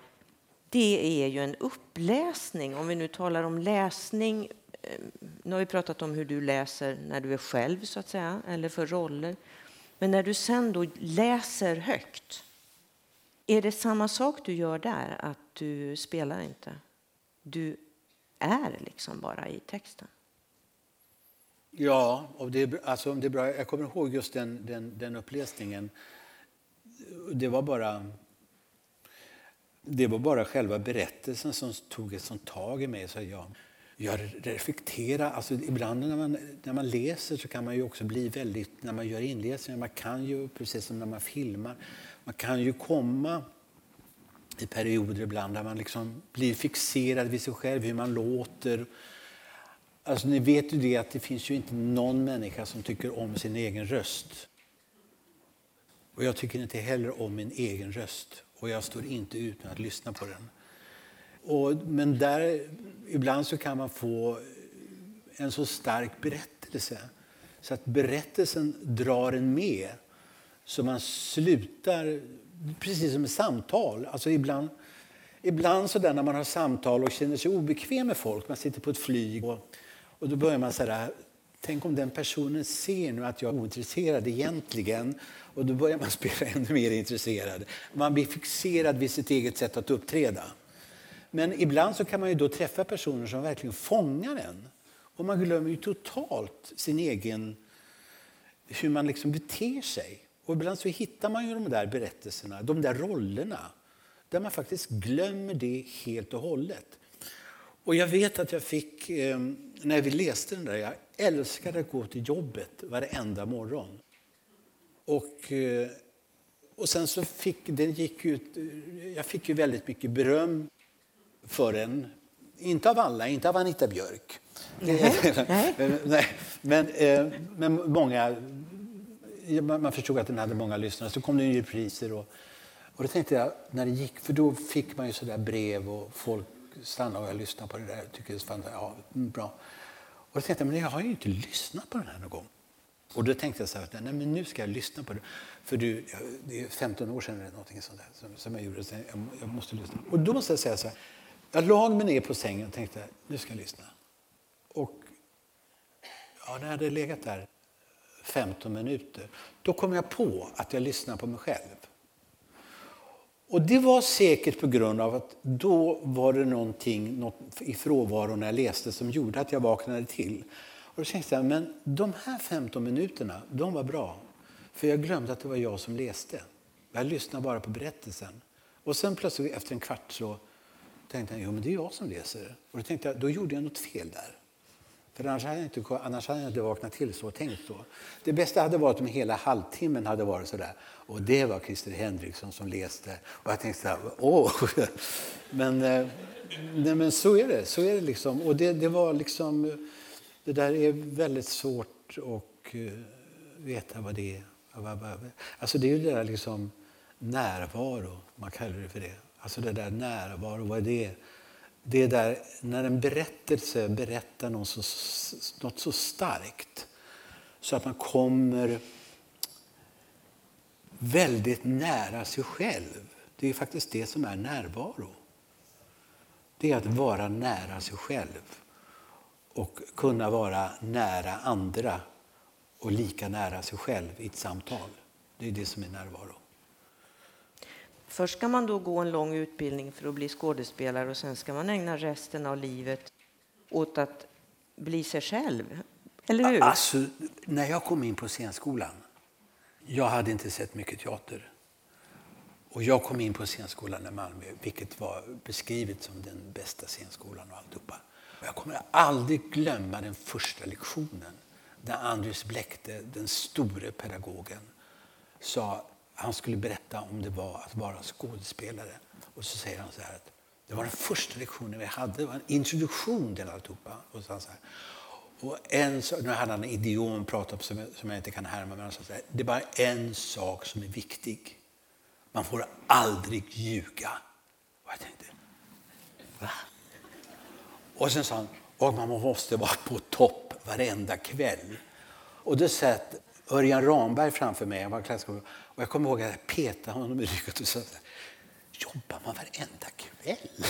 Det är ju en uppläsning, om vi nu talar om läsning. Ehm, nu har vi pratat om hur du läser när du är själv, så att säga, eller för roller. Men när du sen då läser högt, är det samma sak du gör där? Att du spelar inte? Du är liksom bara i texten? Ja, och det, alltså, det är bra. jag kommer ihåg just den, den, den uppläsningen. Det var bara det var bara själva berättelsen som tog ett sånt tag i mig. Så jag, jag reflekterar. Alltså, ibland när man, när man läser så kan man ju också bli väldigt... När man gör inläsningar, man kan ju, precis som när man filmar, man kan ju komma i perioder ibland där man liksom blir fixerad vid sig själv, hur man låter. Alltså, ni vet ju det att det finns ju inte någon människa som tycker om sin egen röst. Och jag tycker inte heller om min egen röst och jag står inte ut med att lyssna på den. Och, men där, ibland så kan man få en så stark berättelse så att berättelsen drar en med så man slutar, precis som ett samtal. Alltså ibland, ibland så där när man har samtal och känner sig obekväm med folk, man sitter på ett flyg och, och då börjar man så här... Tänk om den personen ser nu att jag är ointresserad egentligen och då börjar man spela ännu mer intresserad. Man blir fixerad vid sitt eget sätt att uppträda. Men ibland så kan man ju då träffa personer som verkligen fångar en. Och man glömmer ju totalt sin egen, hur man liksom beter sig. Och ibland så hittar man ju de där berättelserna, de där rollerna, där man faktiskt glömmer det helt och hållet. Och jag vet att jag fick, eh, när vi läste den där, jag älskade att gå till jobbet varenda morgon. Och, eh, och sen så fick det gick ut, jag fick ju väldigt mycket beröm för den. Inte av alla, inte av Anita Björk. Nej. Nej. Men, eh, men många, man förstod att den hade många lyssnare. Så kom det ju priser. Och, och då tänkte jag, när det gick, för då fick man ju sådär brev och folk stannade och jag lyssnade på det där. Jag Tycker det var ja, mm, bra. Och då tänkte jag, men jag har ju inte lyssnat på den här någon gång. Och då tänkte jag så här, nej men nu ska jag lyssna på det. För du, det är 15 år sedan eller någonting sånt där, som, som jag gjorde. Så jag, jag, måste lyssna. Och då måste jag säga så här, jag lag mig ner på sängen och tänkte, nu ska jag lyssna. Och ja, när jag hade legat där 15 minuter, då kom jag på att jag lyssnade på mig själv. Och det var säkert på grund av att då var det någonting något i frånvaron när jag läste som gjorde att jag vaknade till. Och då tänkte jag, men de här 15 minuterna, de var bra. För jag glömde att det var jag som läste. Jag lyssnade bara på berättelsen. Och sen plötsligt efter en kvart så tänkte jag, jo men det är jag som läser. Och då tänkte jag, då gjorde jag något fel där. För annars hade jag inte, annars hade jag inte vaknat till så och tänkt så. Det bästa hade varit om hela halvtimmen hade varit så där. Och det var Christer Henriksson som läste. Och jag tänkte så här, åh! Men, eh, nej, men så är det. Så är det liksom. Och det, det var liksom... Det där är väldigt svårt att eh, veta vad det är. Alltså det är ju det där liksom närvaro, man kallar det för det. Alltså det där närvaro, vad är det? Det är där när en berättelse berättar något så, något så starkt så att man kommer väldigt nära sig själv. Det är faktiskt det som är närvaro. Det är att vara nära sig själv och kunna vara nära andra och lika nära sig själv i ett samtal. Det är det som är närvaro. Först ska man då gå en lång utbildning för att bli skådespelare och sen ska man ägna resten av livet åt att bli sig själv. Eller hur? Alltså, när jag kom in på scenskolan, jag hade inte sett mycket teater. Och jag kom in på scenskolan i Malmö, vilket var beskrivet som den bästa scenskolan och alltihopa. Jag kommer aldrig glömma den första lektionen där Andres Bläckte, den store pedagogen, sa han skulle berätta om det var att vara skådespelare. Och så säger han så här att det var den första lektionen vi hade, det var en introduktion till alltihopa. Och så, så här, och en, nu hade han en idiom pratat som, som jag inte kan härma, men han sa så här, det är bara en sak som är viktig. Man får aldrig ljuga. Och jag tänkte, va? Och sen sa han, och man måste vara på topp varenda kväll. Och då satt Örjan Ramberg framför mig, han var klasskompis. Och jag kommer ihåg att jag petade honom i ryggen och sa jobbar man varenda kväll?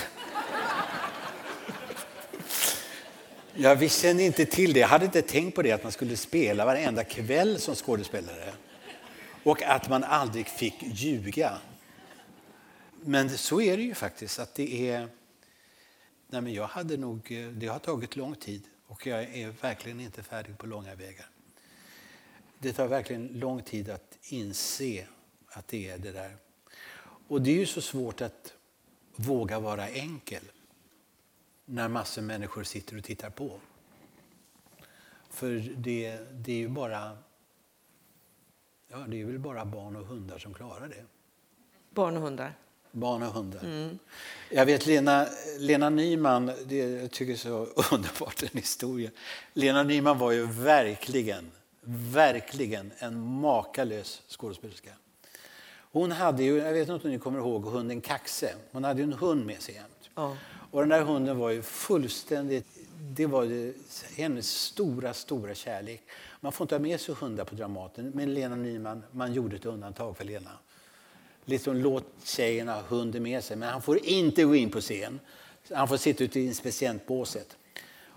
Jag visste inte till det. Jag hade inte tänkt på det att man skulle spela varenda kväll som skådespelare. Och att man aldrig fick ljuga. Men så är det ju faktiskt. att det är... Nej, men jag hade nog, det har tagit lång tid och jag är verkligen inte färdig på långa vägar. Det tar verkligen lång tid att inse att det är det där. Och det är ju så svårt att våga vara enkel när massor av människor sitter och tittar på. För det, det är ju bara Ja, det är väl bara barn och hundar som klarar det. Barn och hundar? Barn och hundar. Mm. Jag vet Lena, Lena Nyman, det, jag tycker är så underbart den historien. Lena Nyman var ju verkligen, verkligen en makalös skådespelerska. Hon hade ju, jag vet inte om ni kommer ihåg hunden Kaxe. Hon hade ju en hund med sig jämt. Ja. Och den där hunden var ju fullständigt, det var hennes stora, stora kärlek. Man får inte ha med sig hundar på Dramaten, men Lena Nyman, man gjorde ett undantag för Lena. Liksom låt tjejerna ha hunden med sig, men han får inte gå in på scen. Han får sitta ute i inspicientbåset.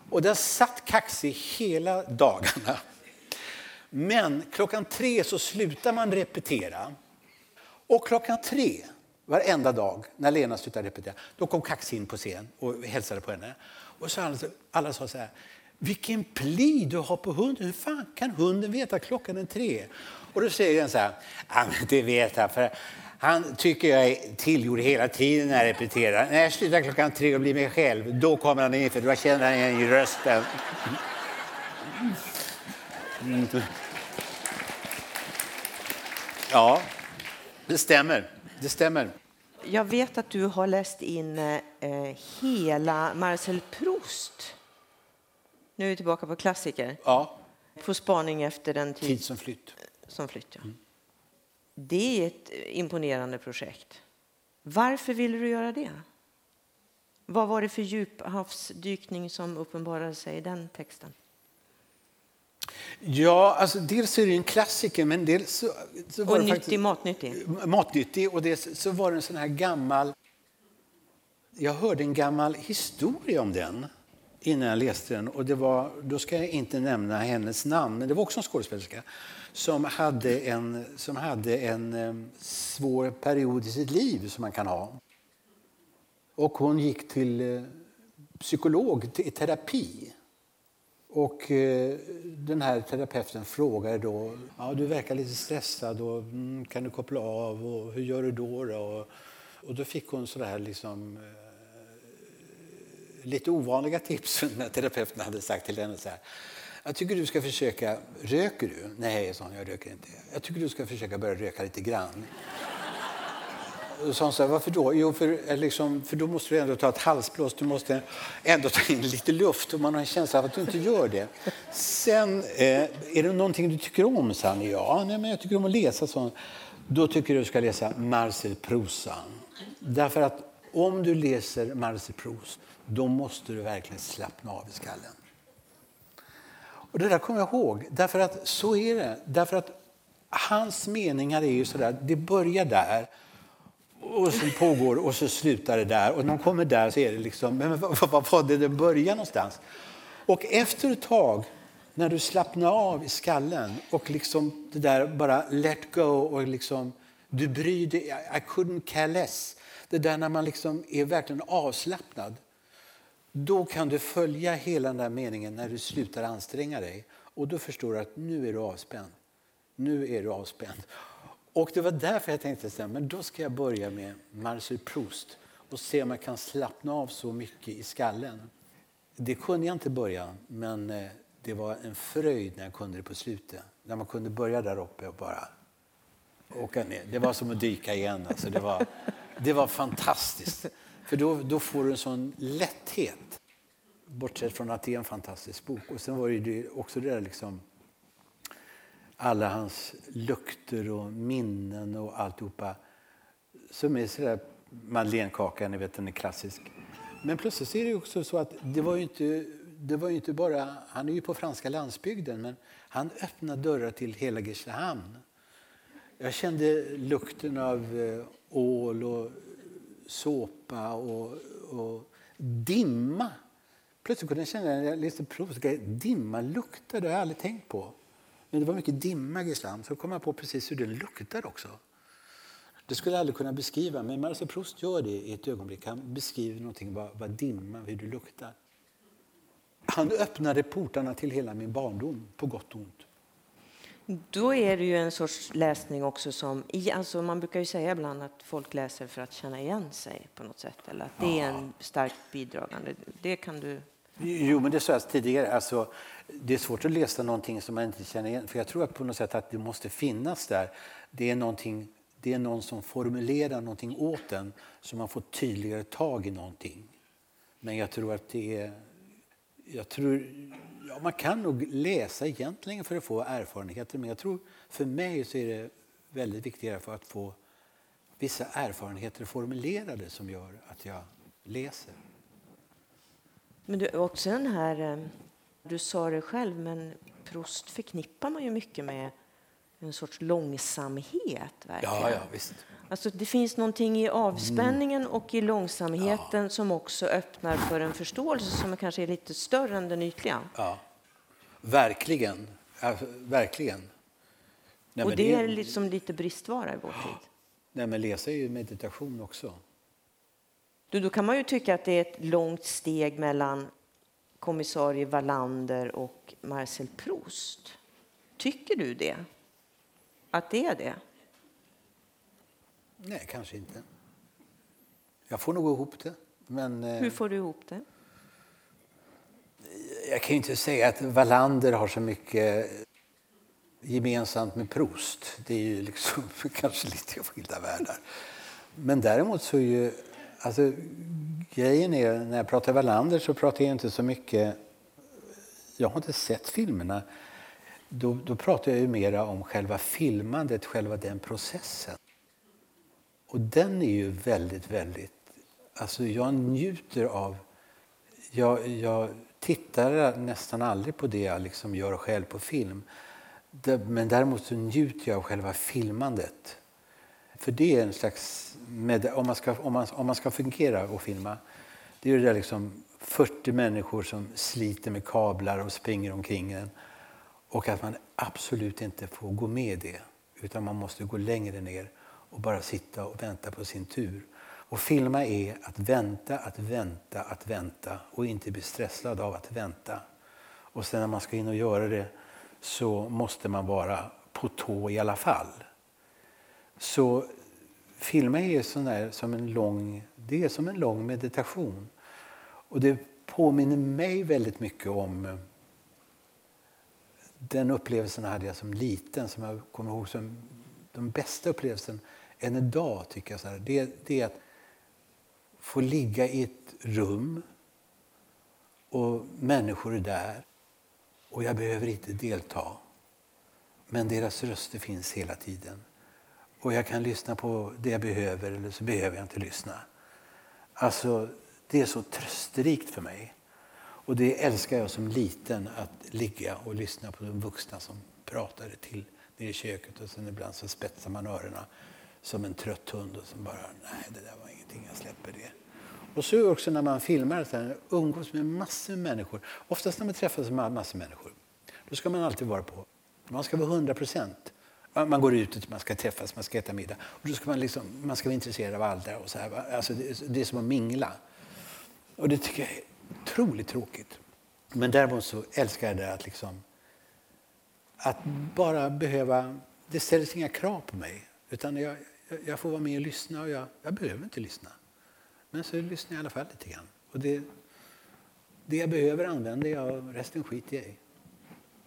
Och där satt Kaxi hela dagarna. Men klockan tre så slutar man repetera. Och klockan tre varenda dag när Lena slutade repetera, då kom Kaxi in på scen och hälsade på henne. Och så alla, alla sa så här, vilken pli du har på hunden. Hur fan kan hunden veta klockan är tre? Och då säger den så här, ja, men det vet han för han tycker jag är tillgjord hela tiden när jag repeterar. När jag slutar klockan tre och blir mig själv, då kommer han in för då känner han igen i rösten. Ja, det stämmer. Det stämmer. Jag vet att du har läst in eh, hela Marcel Proust. Nu är vi tillbaka på klassiker. Ja. På spaning efter den tid, tid som flytt. Som flytt ja. Mm. Det är ett imponerande projekt. Varför ville du göra det? Vad var det för djuphavsdykning som uppenbarade sig i den texten? Ja, alltså dels är det en klassiker, men dels så, så var och det nyttig, faktiskt, matnyttig. Matnyttig, och dels så var det en sån här gammal... Jag hörde en gammal historia om den innan jag läste den. Och det var, då ska jag inte nämna hennes namn, men det var också en skådespelerska som hade en, som hade en svår period i sitt liv som man kan ha. Och hon gick till uh, psykolog, till terapi. Och eh, den här terapeuten frågade då, ja, du verkar lite stressad, och, mm, kan du koppla av och hur gör du då? då? Och, och då fick hon sådär liksom eh, lite ovanliga tips när terapeuten hade sagt till henne så här. Jag tycker du ska försöka, röker du? Nej, sa hon, jag röker inte. Jag tycker du ska försöka börja röka lite grann. Och sa han så här, varför då? Jo, för, eh, liksom, för då måste du ändå ta ett halsblås. Du måste ändå ta in lite luft och man har en känsla av att du inte gör det. Sen, eh, är det någonting du tycker om? sa han. Ja, nej, men jag tycker om att läsa. sånt. Då tycker du du ska läsa Marcel Proust. Därför att om du läser Marcel Proust då måste du verkligen slappna av i skallen. Och det där kommer jag ihåg, därför att så är det. Därför att hans meningar är ju sådär, det börjar där och så pågår och så slutar det där. Och när man kommer där så är det liksom, men vad, vad var det det började någonstans? Och efter ett tag, när du slappnar av i skallen och liksom det där bara let go och liksom, du bryr dig, I couldn't care less. Det där när man liksom är verkligen avslappnad. Då kan du följa hela den där meningen när du slutar anstränga dig. Och då förstår du att nu är du avspänd. Nu är du avspänd. Och det var därför jag tänkte så här, men då ska jag börja med Marcel Proust och se om jag kan slappna av så mycket i skallen. Det kunde jag inte börja, men eh, det var en fröjd när jag kunde det på slutet. När man kunde börja där uppe och bara åka ner. Det var som att dyka igen. Alltså det, var, det var fantastiskt. För då, då får du en sån lätthet. Bortsett från att det är en fantastisk bok. Och sen var det också det där liksom alla hans lukter och minnen och alltihopa som är sådär madeleinekakan, ni vet den är klassisk. Men plötsligt är det också så att det var ju inte, det var ju inte bara, han är ju på franska landsbygden, men han öppnade dörrar till hela Grisslehamn. Jag kände lukten av eh, ål och såpa och, och dimma. Plötsligt kunde jag känna, när jag läste prov, dimma luktar, det har jag aldrig tänkt på. Men det var mycket dimma i Grisslehamn, så kom jag på precis hur den luktar också. Det skulle jag aldrig kunna beskriva, men Marcel Proust gör det i ett ögonblick. Han beskriver någonting, vad, vad dimma, hur det luktar. Han öppnade portarna till hela min barndom, på gott och ont. Då är det ju en sorts läsning också som... Alltså man brukar ju säga ibland att folk läser för att känna igen sig på något sätt. Eller att det är en starkt bidragande. Det kan du... Jo, men det sa jag alltså tidigare. Alltså, det är svårt att läsa någonting som man inte känner igen. För jag tror att på något sätt att det måste finnas där. Det är, någonting, det är någon som formulerar någonting åt en så man får tydligare tag i någonting. Men jag tror att det är jag tror, ja, man kan nog läsa egentligen för att få erfarenheter men jag tror för mig så är det väldigt viktigare för att få vissa erfarenheter formulerade som gör att jag läser. Men du, också den här, eh, du sa det själv, men Proust förknippar man ju mycket med en sorts långsamhet. Verkligen. Ja, ja, visst. Alltså, det finns någonting i avspänningen mm. och i långsamheten ja. som också öppnar för en förståelse som kanske är lite större än den ytliga. Ja, verkligen. Alltså, verkligen. Nej, och det, är liksom lite bristvara i vår tid. Nej, men läsa är ju meditation också. Du, då kan man ju tycka att det är ett långt steg mellan kommissarie Wallander och Marcel Proust. Tycker du det? Att det är det? Nej, kanske inte. Jag får nog ihop det. Men, eh, Hur får du ihop det? Jag kan ju inte säga att Wallander har så mycket gemensamt med Proust. Det är ju liksom kanske lite skilda världar. Men däremot så är ju... Alltså, grejen är, när jag pratar Wallander så pratar jag inte så mycket... Jag har inte sett filmerna. Då, då pratar jag ju mera om själva filmandet, själva den processen. Och den är ju väldigt, väldigt... Alltså jag njuter av... Jag, jag tittar nästan aldrig på det jag liksom gör själv på film. Men däremot så njuter jag av själva filmandet. För det är en slags... Med, om, man ska, om, man, om man ska fungera och filma, det är det där liksom 40 människor som sliter med kablar och springer omkring en. Och att man absolut inte får gå med det, utan man måste gå längre ner och bara sitta och vänta på sin tur. Och filma är att vänta, att vänta, att vänta och inte bli stressad av att vänta. Och sen när man ska in och göra det så måste man vara på tå i alla fall. Så filma är sån där, som en lång, det är som en lång meditation. Och det påminner mig väldigt mycket om eh, den upplevelsen hade jag som liten som jag kommer ihåg som den bästa upplevelsen än idag, tycker jag. Så här, det, det är att få ligga i ett rum och människor är där och jag behöver inte delta. Men deras röster finns hela tiden. Och jag kan lyssna på det jag behöver eller så behöver jag inte lyssna. Alltså, det är så trösterikt för mig. Och det älskar jag som liten, att ligga och lyssna på de vuxna som pratade till nere i köket och sen ibland så spetsar man öronen som en trött hund och som bara, nej det där var ingenting, jag släpper det. Och så också när man filmar, så här, umgås med massor med människor. Oftast när man träffas med massor med människor, då ska man alltid vara på, man ska vara 100 procent. Man går ut och man ska träffas, man ska äta middag. Och då ska man, liksom, man ska vara intresserad av andra. Och så här, alltså det, det är som att mingla. Och det tycker jag är otroligt tråkigt. Men däremot så älskar jag det att liksom att bara behöva, det ställs inga krav på mig. Utan jag, jag får vara med och lyssna och jag, jag behöver inte lyssna. Men så lyssnar jag i alla fall lite grann. Och det, det jag behöver använder jag och resten skiter jag i.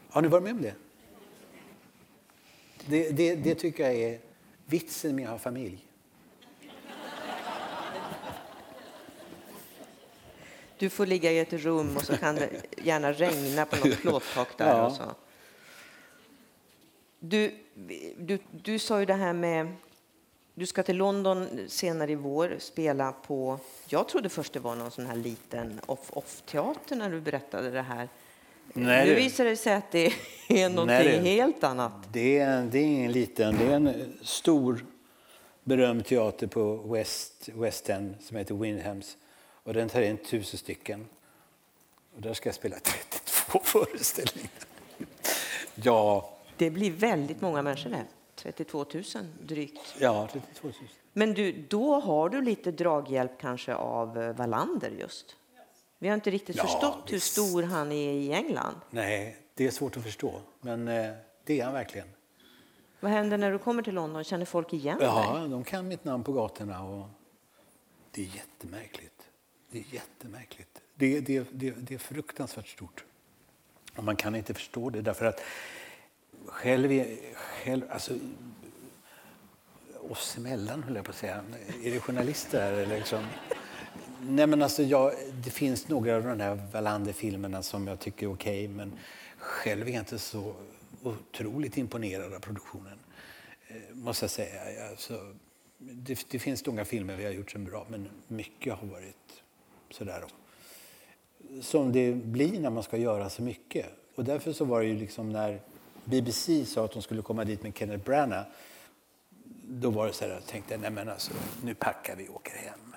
Har ni varit med om det? Det, det, det tycker jag är vitsen med att ha familj. Du får ligga i ett rum och så kan det gärna regna på något plåttak där. Ja. Och så. Du, du, du sa ju det här med Du ska till London senare i vår spela på, jag trodde först det var någon sån här liten off-off-teater när du berättade det här. Nej, nu visar det sig att det är någonting Nej, det- helt annat. Det är, det är ingen liten, det är en stor berömd teater på West, West End som heter Windhams. Och den tar in tusen stycken. Och där ska jag spela 32 föreställningar. Ja, Det blir väldigt många människor där. 32 000 drygt. ja 32 000. Men du, då har du lite draghjälp kanske av eh, Wallander just. Vi har inte riktigt Ja, förstått hur visst. stor han är i England. Nej, det är svårt att förstå. Men eh, det är han verkligen. Vad händer när du kommer till London? Känner folk igen dig? Ja, de kan mitt namn på gatorna. Och det är jättemärkligt. Det är jättemärkligt. Det, det, det, det är fruktansvärt stort. Och man kan inte förstå det därför att själv, är- själv alltså, oss emellan höll jag på att säga. Är det journalister här eller liksom? Nej men alltså jag, det finns några av de här Wallander-filmerna som jag tycker är okej men själv är jag inte så otroligt imponerad av produktionen. Eh, måste jag säga. Alltså, det, det finns några filmer vi har gjort som är bra men mycket har varit sådär. Som det blir när man ska göra så mycket. Och därför så var det ju liksom när BBC sa att de skulle komma dit med Kenneth Branagh då var det så här, jag tänkte nej men alltså, nu packar vi och åker hem.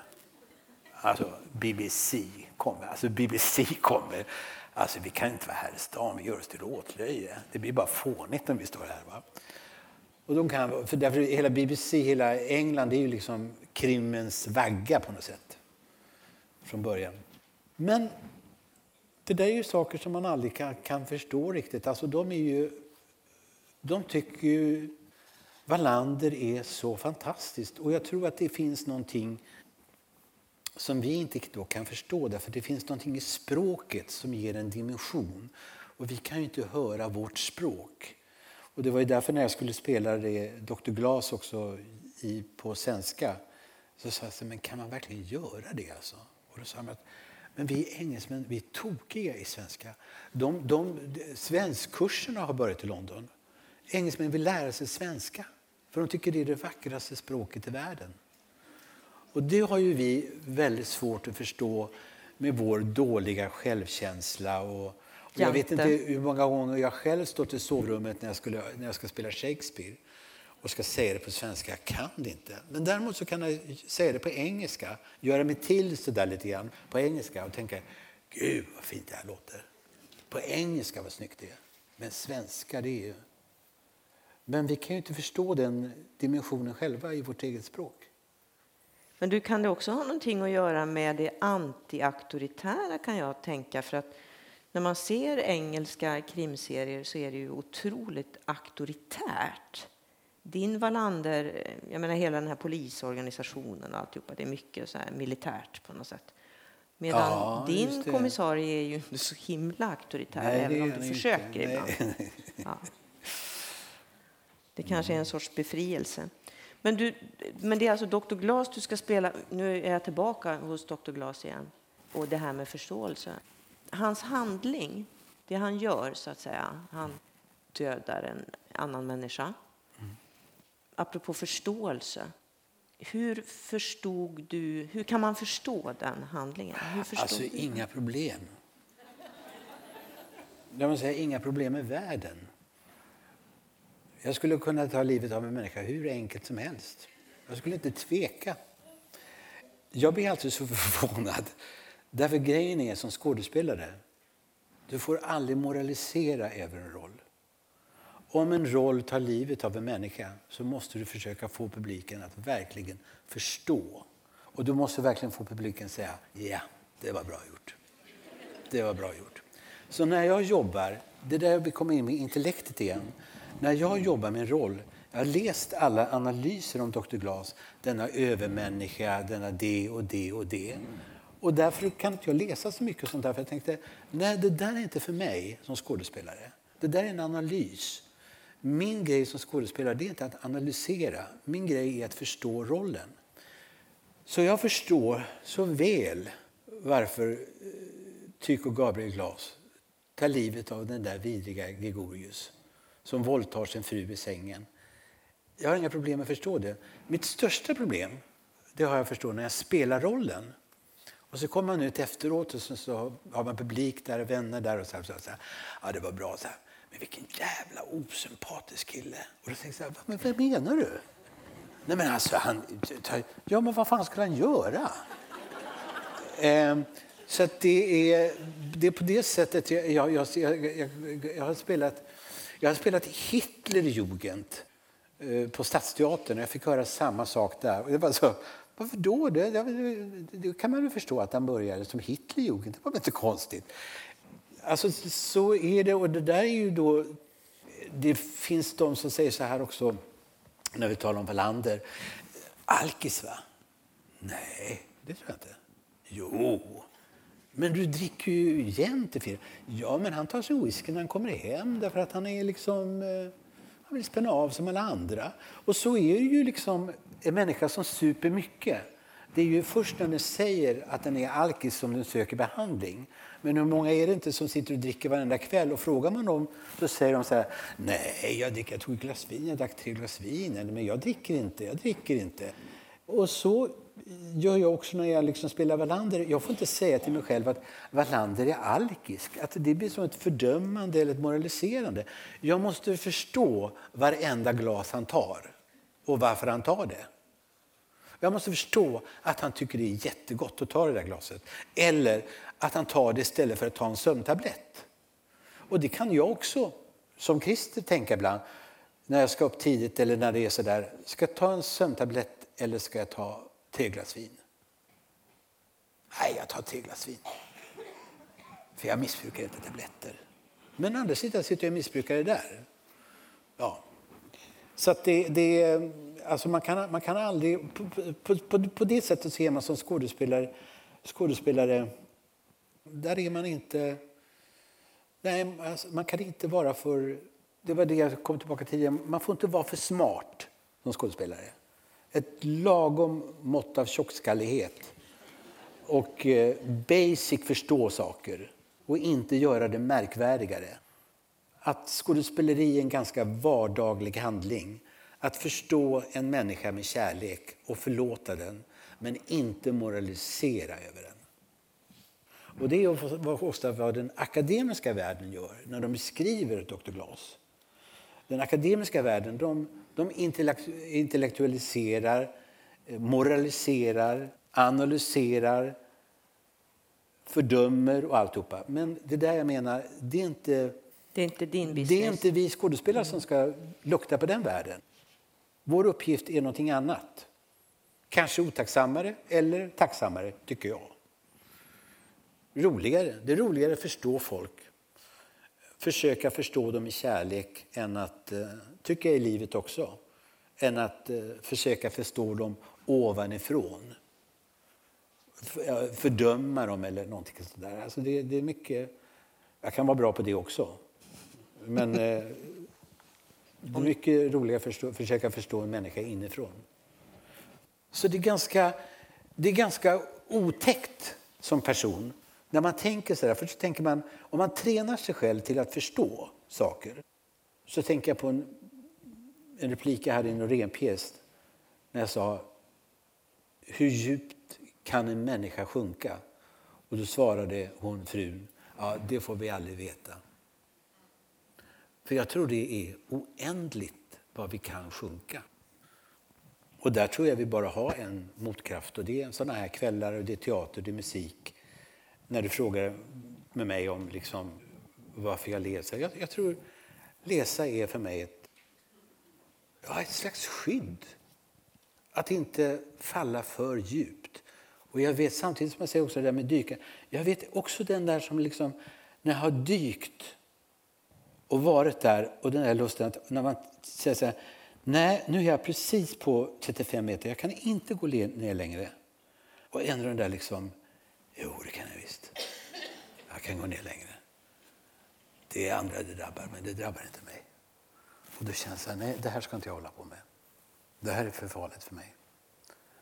Alltså BBC kommer, alltså BBC kommer. Alltså vi kan inte vara här i stan, vi gör oss till åtlöje. Det blir bara fånigt om vi står här. Va? Och de kan, för därför hela BBC, hela England, det är ju liksom krimmens vagga på något sätt. Från början. Men det där är ju saker som man aldrig kan, kan förstå riktigt. Alltså de är ju, de tycker ju Wallander är så fantastiskt. Och jag tror att det finns någonting som vi inte då kan förstå därför det finns någonting i språket som ger en dimension. Och vi kan ju inte höra vårt språk. Och det var ju därför när jag skulle spela det, Dr. Glas också i, på svenska så sa jag men kan man verkligen göra det alltså? Och då sa de att men vi är engelsmän, vi är tokiga i svenska. De, de, de, svenskkurserna har börjat i London. Engelsmän vill lära sig svenska för de tycker det är det vackraste språket i världen. Och det har ju vi väldigt svårt att förstå med vår dåliga självkänsla. Och, och jag vet inte hur många gånger jag själv stått i sovrummet när jag, skulle, när jag ska spela Shakespeare och ska säga det på svenska. Jag kan det inte. Men däremot så kan jag säga det på engelska. Göra mig till så där lite grann på engelska och tänka Gud vad fint det här låter. På engelska vad snyggt det är. Men svenska det är ju... Men vi kan ju inte förstå den dimensionen själva i vårt eget språk. Men du, kan det också ha någonting att göra med det anti-auktoritära kan jag tänka. För att när man ser engelska krimserier så är det ju otroligt auktoritärt. Din Wallander, jag menar hela den här polisorganisationen och alltihopa, det är mycket så här militärt på något sätt. Medan Ja, din kommissarie är ju inte så himla auktoritär, Nej, även om du inte. försöker Nej. ibland. Ja. Det kanske är en sorts befrielse. Men, du, men det är alltså Dr. Glas du ska spela. Nu är jag tillbaka hos Dr. Glas igen. Och det här med förståelse. Hans handling, det han gör så att säga, han dödar en annan människa. Apropå förståelse. Hur förstod du, hur kan man förstå den handlingen? Alltså du? inga problem. Jag måste säga inga problem med världen. Jag skulle kunna ta livet av en människa hur enkelt som helst. Jag skulle inte tveka. Jag blir alltid så förvånad. Därför grejen är som skådespelare, du får aldrig moralisera över en roll. Om en roll tar livet av en människa så måste du försöka få publiken att verkligen förstå. Och du måste verkligen få publiken att säga ja, det var bra gjort. Det var bra gjort. Så när jag jobbar, det är där vi kommer in med intellektet igen. När jag jobbar med en roll, jag har läst alla analyser om Dr. Glas, denna övermänniska, denna det och det och det. Och därför kan inte jag läsa så mycket sånt där, för jag tänkte, nej det där är inte för mig som skådespelare. Det där är en analys. Min grej som skådespelare det är inte att analysera, min grej är att förstå rollen. Så jag förstår så väl varför eh, Tycho Gabriel Glas tar livet av den där vidriga Gregorius som våldtar sin fru i sängen. Jag har inga problem med att förstå det. Mitt största problem det har jag förstått när jag spelar rollen. Och så kommer man ut efteråt och så, har man publik där, och vänner där och så här, så här, så här. ja det var bra. Så här. Men vilken jävla osympatisk kille. Och då tänker jag, så här, men vad menar du? Nej men alltså, han, ja men vad fan skulle han göra? Eh, så det är, det är på det sättet jag, jag, jag, jag, jag har spelat jag har spelat Hitlerjugend eh, på Stadsteatern och jag fick höra samma sak där. Och det var så, varför då? Det, det, det kan man ju förstå att han började som Hitlerjugend. Det var väl inte konstigt. Alltså, så är det. Och det där är ju då... Det finns de som säger så här också, när vi talar om Wallander. Alkis, va? Nej, det tror jag inte. Jo. Men du dricker ju jämt till Ja, men han tar sig whisky när han kommer hem därför att han är liksom... Eh, han vill spänna av som alla andra. Och så är det ju liksom en människa som super mycket. Det är ju först när den säger att den är alkis som den söker behandling. Men hur många är det inte som sitter och dricker varenda kväll? Och frågar man dem så säger de så här, nej, jag, dricker, jag tog ett glas vin, jag drack tre glas vin, eller men jag dricker inte, jag dricker inte. Och så gör jag också när jag liksom spelar Wallander. Jag får inte säga till mig själv att Wallander är alkisk. Att det blir som ett fördömande eller ett moraliserande. Jag måste förstå varenda glas han tar och varför han tar det. Jag måste förstå att han tycker det är jättegott att ta det där glaset. Eller att han tar det istället för att ta en sömntablett. Och det kan jag också som Christer tänka ibland när jag ska upp tidigt eller när det är sådär. Ska jag ta en sömntablett eller ska jag ta tre glas vin? Nej, jag tar tre glas vin. För jag missbrukar inte tabletter. Men andra sidan sitter jag missbrukare. där. Ja. Så att det, det, alltså man, kan, man kan aldrig... På, på, på, på det sättet ser man som skådespelare, skådespelare där är man inte... Nej, alltså man kan inte vara för... Det var det jag kom tillbaka till. Man får inte vara för smart som skådespelare. Ett lagom mått av tjockskallighet och eh, basic förstå saker och inte göra det märkvärdigare. Att skådespeleri är en ganska vardaglig handling. Att förstå en människa med kärlek och förlåta den, men inte moralisera över den. Och Det är ofta vad den akademiska världen gör när de beskriver Dr. Glas. Den akademiska världen de, de intellektualiserar, eh, moraliserar, analyserar, fördömer och alltihopa. Men det där jag menar, det är inte det är inte din business. Det är inte vi skådespelare som ska lukta på den världen. Vår uppgift är någonting annat. Kanske otacksammare eller tacksammare, tycker jag. Roligare. Det är roligare att förstå folk. Försöka förstå dem i kärlek än att, eh, tycker jag i livet också, än att eh, försöka förstå dem ovanifrån. Fördöma dem eller någonting sådär. Alltså det, det är mycket, jag kan vara bra på det också. Men eh, det är mycket roligare att förstå, försöka förstå en människa inifrån. Så det är ganska, det är ganska otäckt som person. När man tänker så där, för så tänker man, om man tränar sig själv till att förstå saker. Så tänker jag på en, en replik jag hade i en renpjäs när jag sa hur djupt kan en människa sjunka? Och då svarade hon frun, ja det får vi aldrig veta. För jag tror det är oändligt vad vi kan sjunka. Och där tror jag vi bara har en motkraft och det är sådana här kvällar, och det är teater, det är musik. När du frågar med mig om liksom varför jag läser. Jag, jag tror läsa är för mig ett, ja, ett slags skydd. Att inte falla för djupt. Och jag vet samtidigt som jag säger också det där med dyka. Jag vet också den där som liksom, när jag har dykt och varit där och den där lusten att när man säger så här, nej nu är jag precis på 35 meter, jag kan inte gå ner längre. Och ändå den där liksom, jo det kan jag visst. Jag kan gå ner längre. Det är andra det drabbar, men det drabbar inte mig. Och då känns det, nej det här ska inte jag hålla på med. Det här är för farligt för mig.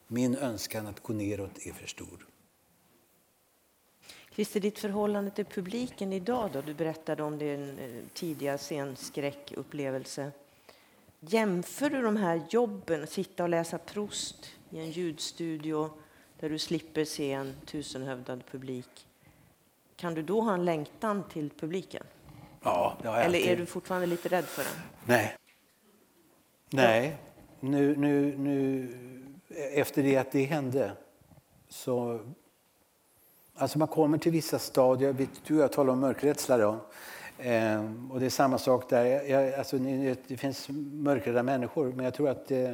Min önskan att gå neråt är för stor. Christer, ditt förhållande till publiken idag då? Du berättade om din eh, tidiga scenskräckupplevelse. Jämför du de här jobben, att sitta och läsa Proust i en ljudstudio där du slipper se en tusenhövdad publik, kan du då ha en längtan till publiken? Ja, det har jag Eller är alltid. du fortfarande lite rädd för den? Nej. Nej. Nu, nu, nu, efter det att det hände så... Alltså man kommer till vissa stadier. Vi- Du och jag talar om mörkrädsla då. Eh, och det är samma sak där. Jag, jag, alltså, det finns mörkrädda människor, men jag tror att eh,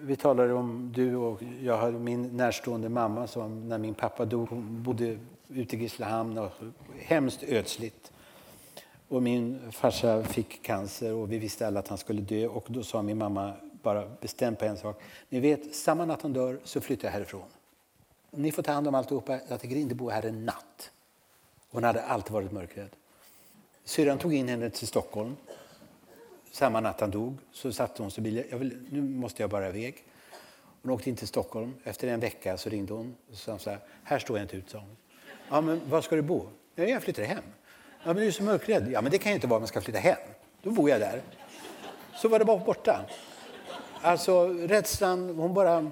vi talade om du och jag hade min närstående mamma som när min pappa dog, hon bodde ute i Grisslehamn och hemskt ödsligt. Och min farsa fick cancer och vi visste alla att han skulle dö. Och då sa min mamma bara bestämt på en sak. Ni vet, samma natt han dör så flyttar jag härifrån. Ni får ta hand om alltihopa. Jag tänker inte bo här en natt. Hon hade alltid varit mörkrädd. Syrran tog in henne till Stockholm. Samma natt han dog så satte hon sig i bilen. Nu måste jag bara iväg. Hon åkte in till Stockholm. Efter en vecka så ringde hon och sa så här. Här står jag inte ut, sa hon. Ja, men var ska du bo? Jag flyttar hem. Ja, men du är så mörkrädd. Ja, men det kan ju inte vara om man ska flytta hem. Då bor jag där. Så var det bara borta. Alltså rädslan, hon bara...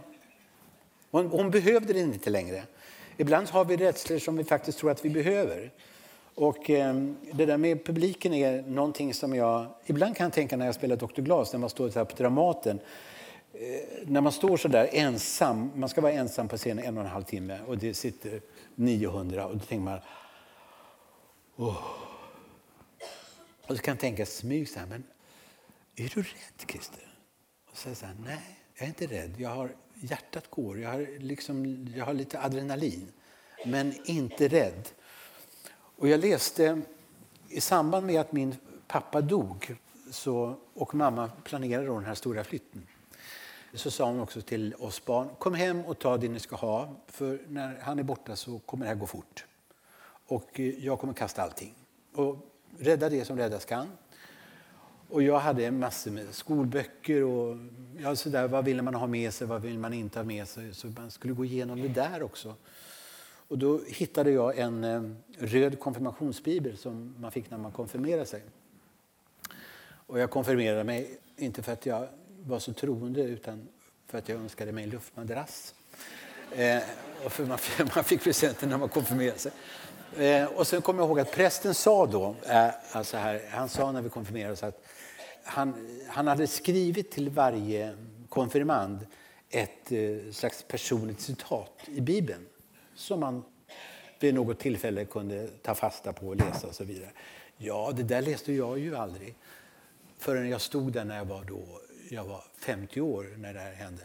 Hon, hon behövde den inte längre. Ibland har vi rädslor som vi faktiskt tror att vi behöver. Och eh, det där med publiken är någonting som jag ibland kan tänka när jag spelar Dr. Glas, när man står så här på Dramaten. Eh, när man står så där ensam, man ska vara ensam på scenen en och en halv timme och det sitter 900 och då tänker man Oh. Och så kan tänka smyg så här, men är du rädd Christer? Och så säger så här, nej, jag är inte rädd. Jag har, hjärtat går, jag har, liksom, jag har lite adrenalin, men inte rädd. Och jag läste i samband med att min pappa dog så, och mamma planerade då den här stora flytten så sa hon också till oss barn, kom hem och ta det ni ska ha, för när han är borta så kommer det här gå fort. Och eh, jag kommer kasta allting. Och rädda det som räddas kan. Och jag hade massor med skolböcker och ja, så där, vad vill man ha med sig, vad vill man inte ha med sig. Så man skulle gå igenom det där också. Och då hittade jag en eh, röd konfirmationsbibel som man fick när man konfirmerade sig. Och jag konfirmerade mig, inte för att jag var så troende utan för att jag önskade mig en luftmadrass. Eh, och för man, man fick presenten när man konfirmerade sig. Eh, och sen kommer jag ihåg att prästen sa då, eh, alltså här, han sa när vi konfirmerade oss att han, han hade skrivit till varje konfirmand ett eh, slags personligt citat i Bibeln som man vid något tillfälle kunde ta fasta på och läsa och så vidare. Ja, det där läste jag ju aldrig förrän jag stod där när jag var, då, jag var 50 år när det här hände.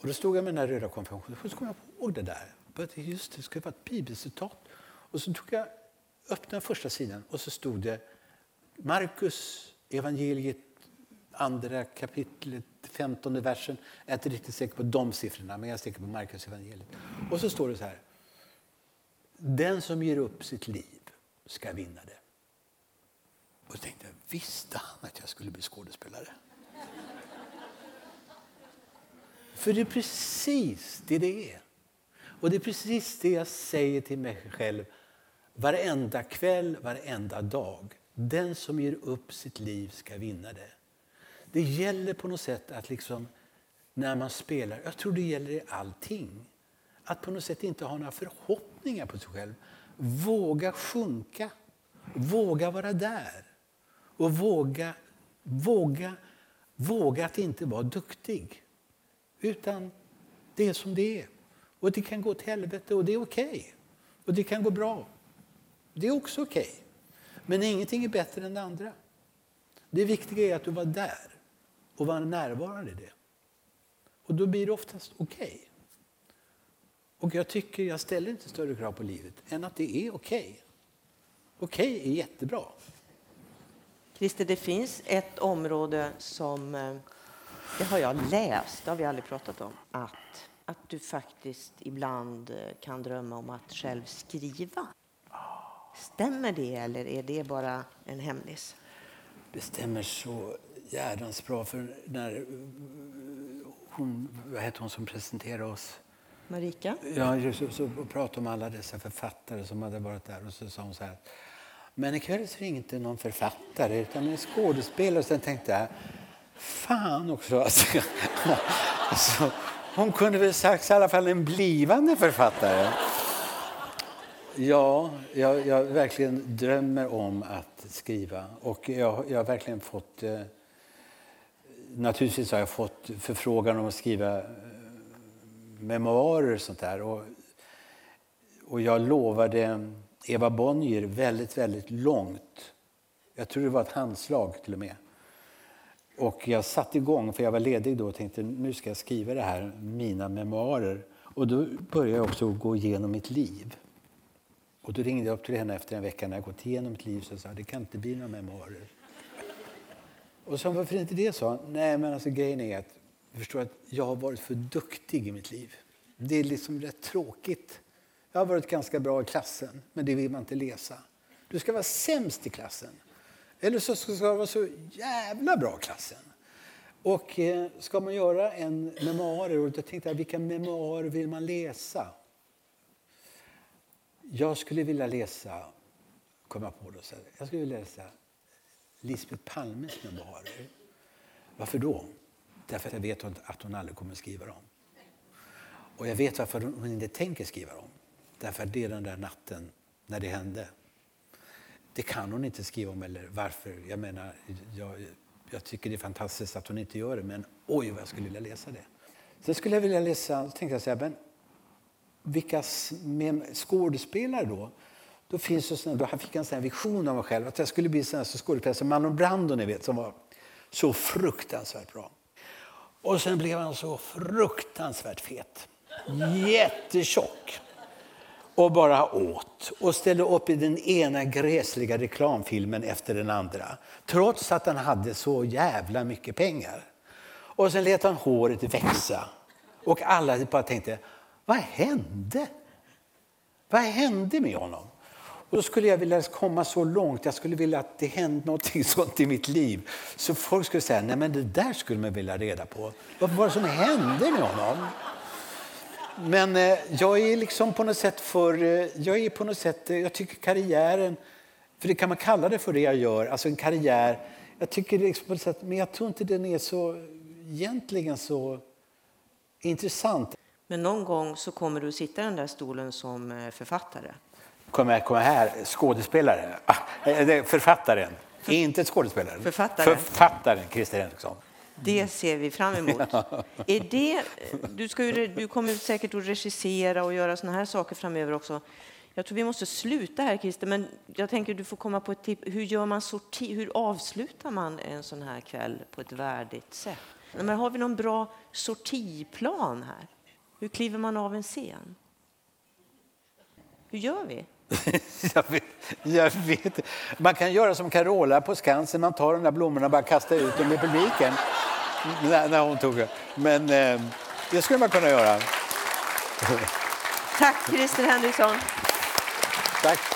Och då stod jag med den här röda konfirmationen och så kom jag ihåg det där. Just det, det ska vara ett bibelcitat. Och så tog jag, öppnade första sidan och så stod det Markus evangeliet, andra kapitlet, femtonde versen. Jag är inte riktigt säker på de siffrorna, men jag är säker på Markus evangeliet. Och så står det så här. Den som ger upp sitt liv ska vinna det. Och så tänkte, jag, visste han att jag skulle bli skådespelare? För det är precis det det är. Och det är precis det jag säger till mig själv varenda kväll, varenda dag. Den som ger upp sitt liv ska vinna det. Det gäller på något sätt att liksom, när man spelar, jag tror det gäller i allting, att på något sätt inte ha några förhoppningar på sig själv. Våga sjunka, våga vara där och våga, våga, våga att inte vara duktig. Utan det är som det är. Och det kan gå till helvete och det är okej. Okay. Och det kan gå bra. Det är också okej. Okay. Men ingenting är bättre än det andra. Det viktiga är att du var där och var närvarande i det. Och då blir det oftast okej. Okay. Och jag tycker, jag ställer inte större krav på livet än att det är okej. Okej är jättebra. Christer, det finns ett område som, eh, det har jag läst, det har vi aldrig pratat om, att, att du faktiskt ibland eh, kan drömma om att själv skriva. Stämmer det eller är det bara en hemlis? Det stämmer så jädrans bra för när hon, vad heter hon som presenterade oss? Marika? Ja, just, så, så pratade om alla dessa författare som hade varit där och så sa hon så här Men ikväll så ringde någon författare utan en skådespelare. Sen tänkte jag, fan också. Alltså, alltså, hon kunde väl sagt i alla fall en blivande författare. Ja, jag, jag verkligen drömmer om att skriva. Och jag, jag har verkligen fått... Eh, naturligtvis har jag fått förfrågan om att skriva eh, memoarer och sånt där. Och, och jag lovade Eva Bonnier väldigt, väldigt långt. Jag tror det var ett handslag till och med. Och jag satte igång, för jag var ledig då och tänkte nu ska jag skriva det här, mina memoarer. Och då började jag också gå igenom mitt liv. Och då ringde jag upp till henne efter en vecka när jag gått igenom mitt liv och sa det kan inte bli några memoarer. Och så varför inte det? sa Nej, men alltså grejen är att jag förstår att jag har varit för duktig i mitt liv. Det är liksom rätt tråkigt. Jag har varit ganska bra i klassen, men det vill man inte läsa. Du ska vara sämst i klassen. Eller så ska det vara så jävla bra i klassen. Och eh, ska man göra en memoarer, och jag tänkte vilka memoarer vill man läsa? Jag skulle vilja läsa, kom jag på då, jag skulle vilja läsa Lisbeth Palmes memoarer. Varför då? Därför att jag vet att hon aldrig kommer att skriva dem. Och jag vet varför hon inte tänker skriva dem. Därför att det är den där natten när det hände. Det kan hon inte skriva om eller varför. Jag menar, jag, jag tycker det är fantastiskt att hon inte gör det, men oj vad jag skulle vilja läsa det. Sen skulle jag vilja läsa, tänkte jag så här, men vilka skådespelare då? Då, finns det såna, då fick jag en sån vision av mig själv att jag skulle bli sån skådespelare som Marlon Brando ni vet, som var så fruktansvärt bra. Och sen blev han så fruktansvärt fet. Jättetjock. Och bara åt och ställde upp i den ena gräsliga reklamfilmen efter den andra. Trots att han hade så jävla mycket pengar. Och sen lät han håret växa. Och alla bara tänkte, vad hände? Vad hände med honom? Och då skulle jag vilja komma så långt, jag skulle vilja att det hände något sånt i mitt liv. Så folk skulle säga, nej men det där skulle man vilja reda på. Vad var det som hände med honom? Men eh, jag är liksom på något sätt för, eh, jag är på något sätt, eh, jag tycker karriären, för det kan man kalla det för det jag gör, alltså en karriär. Jag tycker liksom på något sätt, men jag tror inte den är så, egentligen så intressant. Men någon gång så kommer du sitta i den där stolen som författare. Kommer jag här, skådespelare, ah, författaren, För, inte skådespelaren. Författaren. Författaren Christer Henriksson. Det ser vi fram emot. Är det, du, ska ju, du kommer säkert att regissera och göra såna här saker framöver också. Jag tror vi måste sluta här, Christer, men jag tänker du får komma på ett tips. Hur, gör man sorti, hur avslutar man en sån här kväll på ett värdigt sätt? Men har vi någon bra sortiplan här? Hur kliver man av en scen? Hur gör vi? jag, vet, jag vet Man kan göra som Carola på Skansen, man tar de där blommorna och bara kastar ut dem i publiken. När, när hon tog det. Men eh, det skulle man kunna göra. Tack Christer Henriksson. Tack.